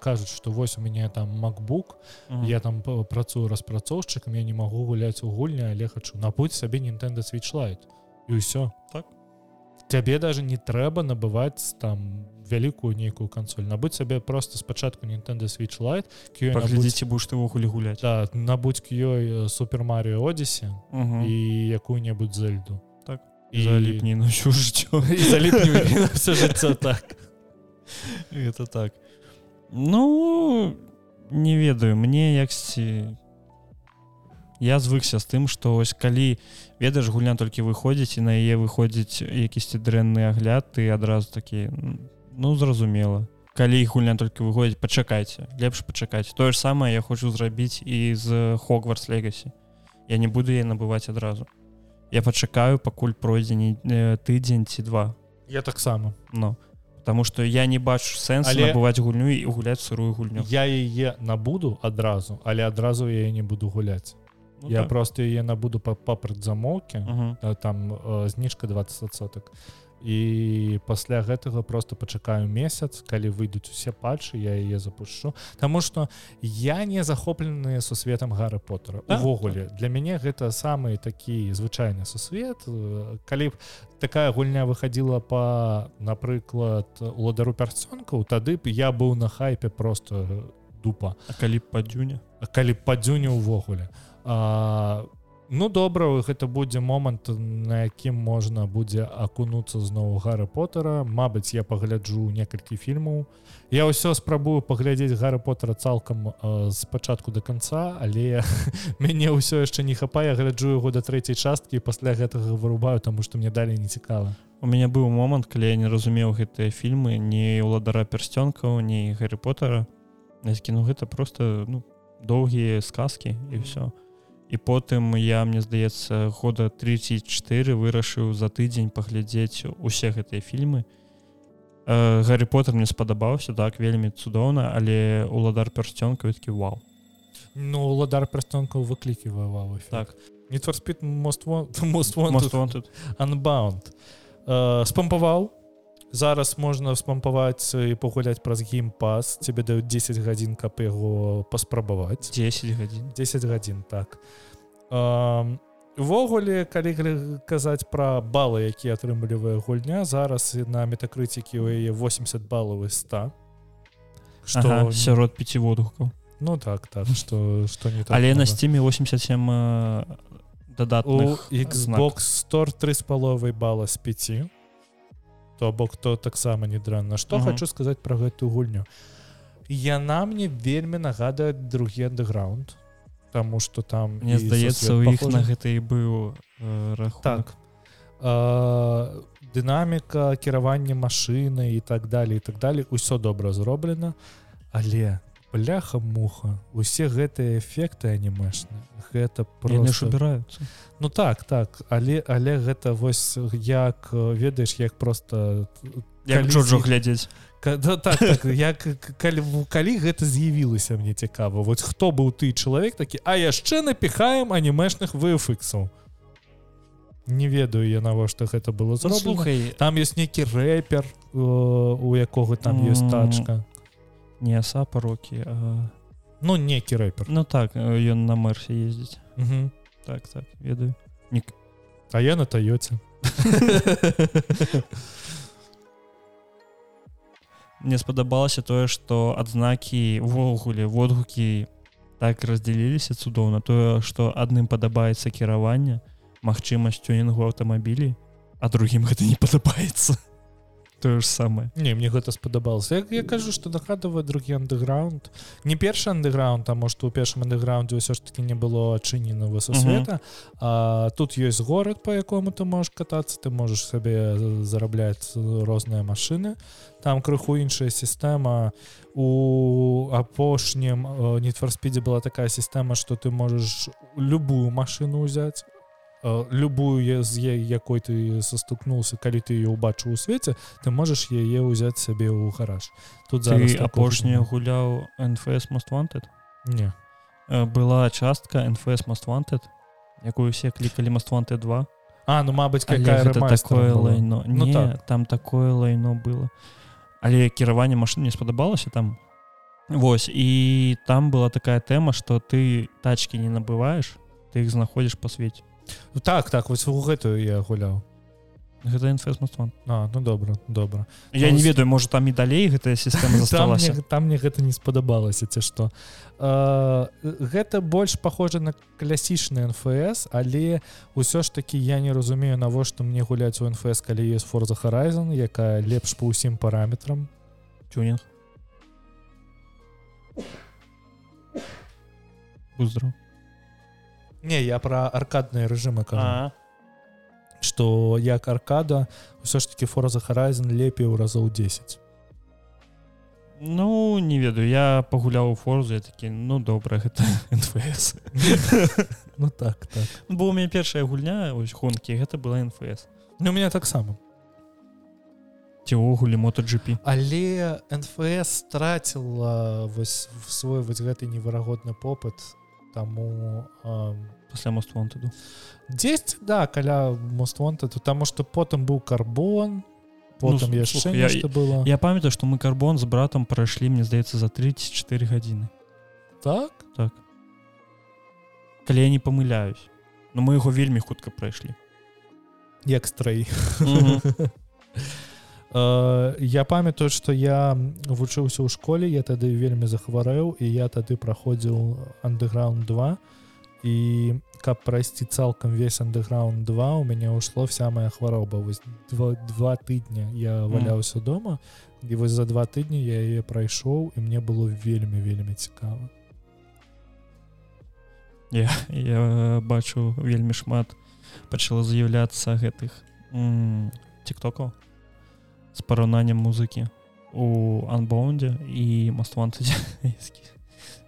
кажуць што вось у мяне там MacBook Мгм. я там працую распрацоўшчыкам я не магу гуляць у гульня але хачу набудь сабе Nintendo Switch Lite. І ўсё Так. цябе даже не трэба набываць там вялікую нейкую кансоль набыць сабе просто спачатку Nintendo Switch набудзь- паглядзіце будешь ты ўвогуле гуляць да, набудзь к ёй супер Марио Одисе Мгм. і якую-небудзь зельду. Так. і заліпні на ўсё жыццё заліпні все жыццё так это так. Ну не ведаю мне яксьці я звыкся з тым што ось калі ведаеш гульня толькі выходзіць і на яе выходзіць якісьці дрэнны агляд ты адразу такі ну зразумела. Калі гульня толькі выходзіць пачакайце лепш пачакаць тое ж самае я хочу зрабіць і з хогвартс легасі я не буду яе набываць адразу я пачакаю пакуль пройдзе не э, тыдзень ці два. Я таксама но потому что я не бачу сэнс Але- набываць гульню і гуляць сырую гульню. Я яе набуду адразу але адразу я не буду гуляць Ну, я так. просто яе набуду па па а, там э, зніжка 20 соток і пасля гэтага просто пачакаю месяц калі выйдуць усе патчы я яе запушчу Таму что я не захоплены сусветам гары поттера Так, увогуле. Для мяне гэта самы такі звычайны сусвет Э, калі б такая гульня выходила по напрыклад уладару пярцёнкаў тады б я быў на хайпе просто дупа. А калі б па дзюне А калі б падзюне ўвогуле а, ну добра гэта будзе момант на якім можна будзе акунуцца зноў гары поттера. Мабыць я пагляджу некалькі фільмаў. Я ўсё спрабую паглядзець гары поттера цалкам а, з пачатку до конца але мяне ўсё яшчэ не хапае. Гляджу яго да трэцяй часткі пасля гэтага вырубаю таму што мне далей не цікава. У мяне быў момант калі я не разумеў гэтыя фільмы не ўладара пярсцёнкаў не гаррі поттера. Кіну гэта просто ну доўгія сказкі і ўсё і потым я мне здаецца года 34 вырашыў за тыдзень паглядзець усе гэтыя фільмы Э, гаррі поттер мне спадабаўся так вельмі цудоўна але уладар пярсцёнка такі вау Ну уладар прастонкаў выкліківаў так. Не спид мост мост. Unbound э, спампаваў зараз можна спампаваць і пагуляць праз геймпас тебе даюць 10 гадзін каб яго паспрабаваць. 10 гадзін. 10 гадзін так. Увогуле калі казаць пра балы які атрымлівае гульня зараз і на метакрыцікі у яе 80 балаў і 100 что ага, сярод пяці водгукаў. Ну так так что что не так але на сцеме 87 э, у дадатных Xbox Store 3 з паловай бала з 5 то бок то таксама не дрэнна что Мгм. хочу сказаць про гэтую гульню. Яна мне вельмі нагадае другі андеграунд Таму что там Мне здаецца у іх на гэта і быў э, рахунок так. А, дынаміка кіравання машыны і так далее і так далее усё добра зроблена але бляха муха усе гэтыя эфекты анімешны гэта яны ж просто убіраюцца. Ну так так але але гэта вось як э, ведаеш як просто як Джорджо з іх- глядзець. Да, так, так як калі, калі гэта з'явілася мне цікава. Вот хто быў ты чалавек такі а яшчэ напіхаем анімешных вфіксаў не ведаю я навошта гэта было Ну, зроблена. слухай там ёсць нейкі рэпер э, у якога там ёсць тачка не аса парокі а... ну некі рэпер. Ну так э, ён на мэрсе ездзіць Мгм. так так ведаю. А я на тойоце мне спадабалася тое што адзнакі увогуле водгукі так раздзяліліся цудоўна тое што адным падабаецца кіраванне магчымасць тюнінгу аўтамабілі а другім гэта не падабаецца тое ж самае не мне гэта спадабалася я, я кажу что нагадывае другі андеграунд не першы андеграунд таму што ў першым андеграунде ўсё ж таки не было адчыненага сусвета а тут ёсць горад по якому ты можаш катацца ты можаш сабе зарабляць розныя машыны там крыху іншая сістэма у апошнім нетфорспідзе была такая сістэма что ты можаш любую машыну ўзяць э, любую я- з якой ты састукнулся калі ты ее ўбачыў у свеце ты можаш яе ўзяць сабе ў гараж. Тут такога апошняе гуляў нфс wanted? Не. Э, была частка нфс wanted якую усе клікалі wanted 2 а ну мабыць какая такое лайно. Ну не, так. там такое лайно было. Але кіраванне машин не спадабалася там Вось і там была такая тэма что ты тачки не набываешь ты их знаходзіш по свеце так так вось у гэтую я гуляў гэта інфесмастван а ну добра добра я Ну, не ведаю можа там і далей гэтая сістэма там засталася мне, там мне гэта не спадабалася ці што э, гэта больш похоже на класічны нфс але ўсё ж таки я не разумею навошта мне гуляць у нфс калі ёсць форза Horizon якая лепш по ўсім параметрам. Тюнинг. Будздрав. Не я про аркадныя рэжымы кажу. А, что як аркада ўсё ж таки форза Horizon лепей у разоў 10 ну не ведаю я пагуляў у форзу я такі ну добра гэта нфс ну так так. Бо у мяне першая гульня ось гонкі гэта была нфс ну у меня таксама ці ўвогуле мотоGP але нфс страціла вось свой вось гэты неверагодны попыт таму а, пасля моствон туду 10 да каля моствонта то таму что потым быў карбон потым Ну, яшчэ я- нешта было. я памятаю что мы карбон з братам прайшлі мне здаецца за 34 гадзіны так? Так. Калі я не памыляюсь но мы яго вельмі хутка прайшлі як стрэй Мгм. Э, я памятаю что я вучыўся ў школе я тады вельмі захварэў і я тады праходзіў андеграунд 2 і каб прайсці цалкам весь андеграунд 2 у мяне ўшло вся моя хвароба вось два, два тыдня я валяўся дома і вось за два тыдні я яе прайшоў і мне было вельмі вельмі цікава я, я бачу вельмі шмат пачала з'яўляцца гэтых тиктокаў з параўнаннем музыкі у анбоунде і мастванцы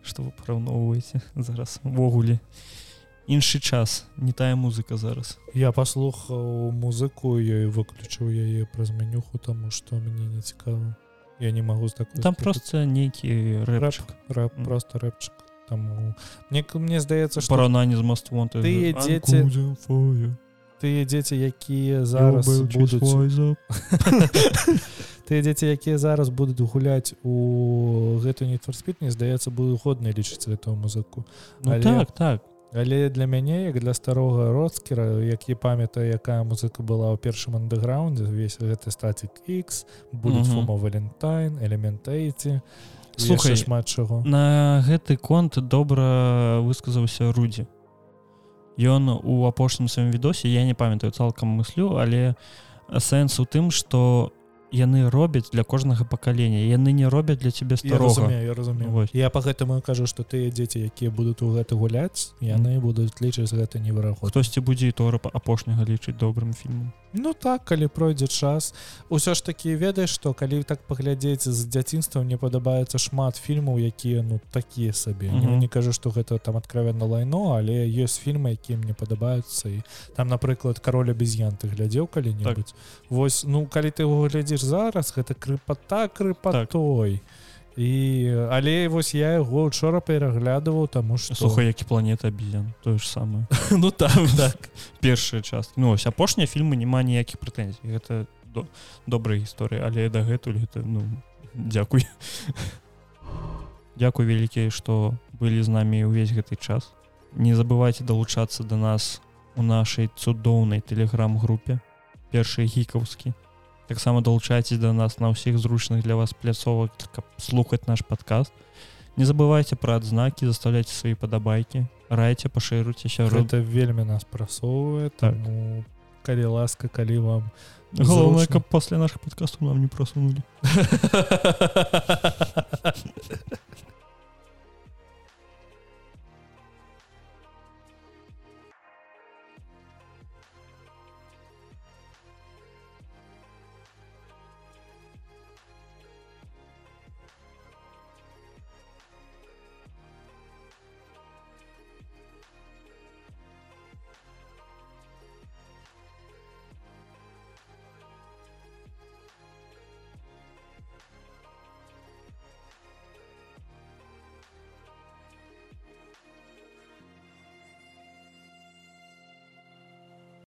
что вы параўноўваеце зараз увогуле іншы час не тая музыка зараз. Я паслухаў музыку я выключыў яе праз менюху таму што мне не цікава я не магу з такой там просто нейкі рэпчик. Рэп Мгм. просто рэпчык таму мне мне здаецца што параўнанне з маствонты Тыя дзеці- тыя дзеці якія зараз будуць тыя дзеці якія зараз будуць гуляць у гэту нетфорспіт мне здаецца буду годна лічыць гэтую музыку ну, але- так так. але для мяне як для старога роцкера які памятае якая музыка была ў першым андеграундзе увесь гэты статик X будуць Мгм. фума валентайн элементайці Слухай, шмат чаго на гэты конт добра высказаўся рудзі ён у апошнім сваім відосе я не памятаю цалкам мыслю але сэнс у тым что яны робяць для кожнага пакалення. Яны не робяць для цябе я старога. разумею я разумею. Вось. я по гэтаму кажу что тыя дзеці якія будуць у гэта гуляць яны будуць лічыць гэта неверагод хтосьці будзе і тора апошняга лічыць добрым фільмам Ну так калі пройдзе час усё ж такі ведаеш што калі так паглядзець з дзяцінства мне падабаецца шмат фільмаў якія ну такія сабе mm -hmm. Не кажу што гэта там адкровенно лайно але ёсць фільмы якія мне падабаюцца і там напрыклад кароль абезьян ты глядзеў калі-небудзь так. Вось ну калі ты его глядзіш зараз гэта крыпата крыпатой так. І але вось я яго учора пераглядываў таму што слухай які планета абізян тое ж самае ну там так першая частка ну ось апошнія фільмы няма ніякіх прэтэнзій гэта до, добрая гісторыя але дагэтуль гэта ну дзякуй Дякуй вялікі што былі з намі ўвесь гэты час. Не забывайте далучацца да нас у нашай цудоўнай тэлеграм-групе першыя гікаўскі таксама далучайцесь да нас на ўсіх зручных для вас пляцовак каб слухаць наш падкаст не забывайте пра адзнакі заставляйте свае падабайкі райце пашыруйце сярод гэта вельмі нас прасоўвае Так. таму калі ласка калі вам Галоўнае, каб пасля нашых падкастаў нам не прасунулі.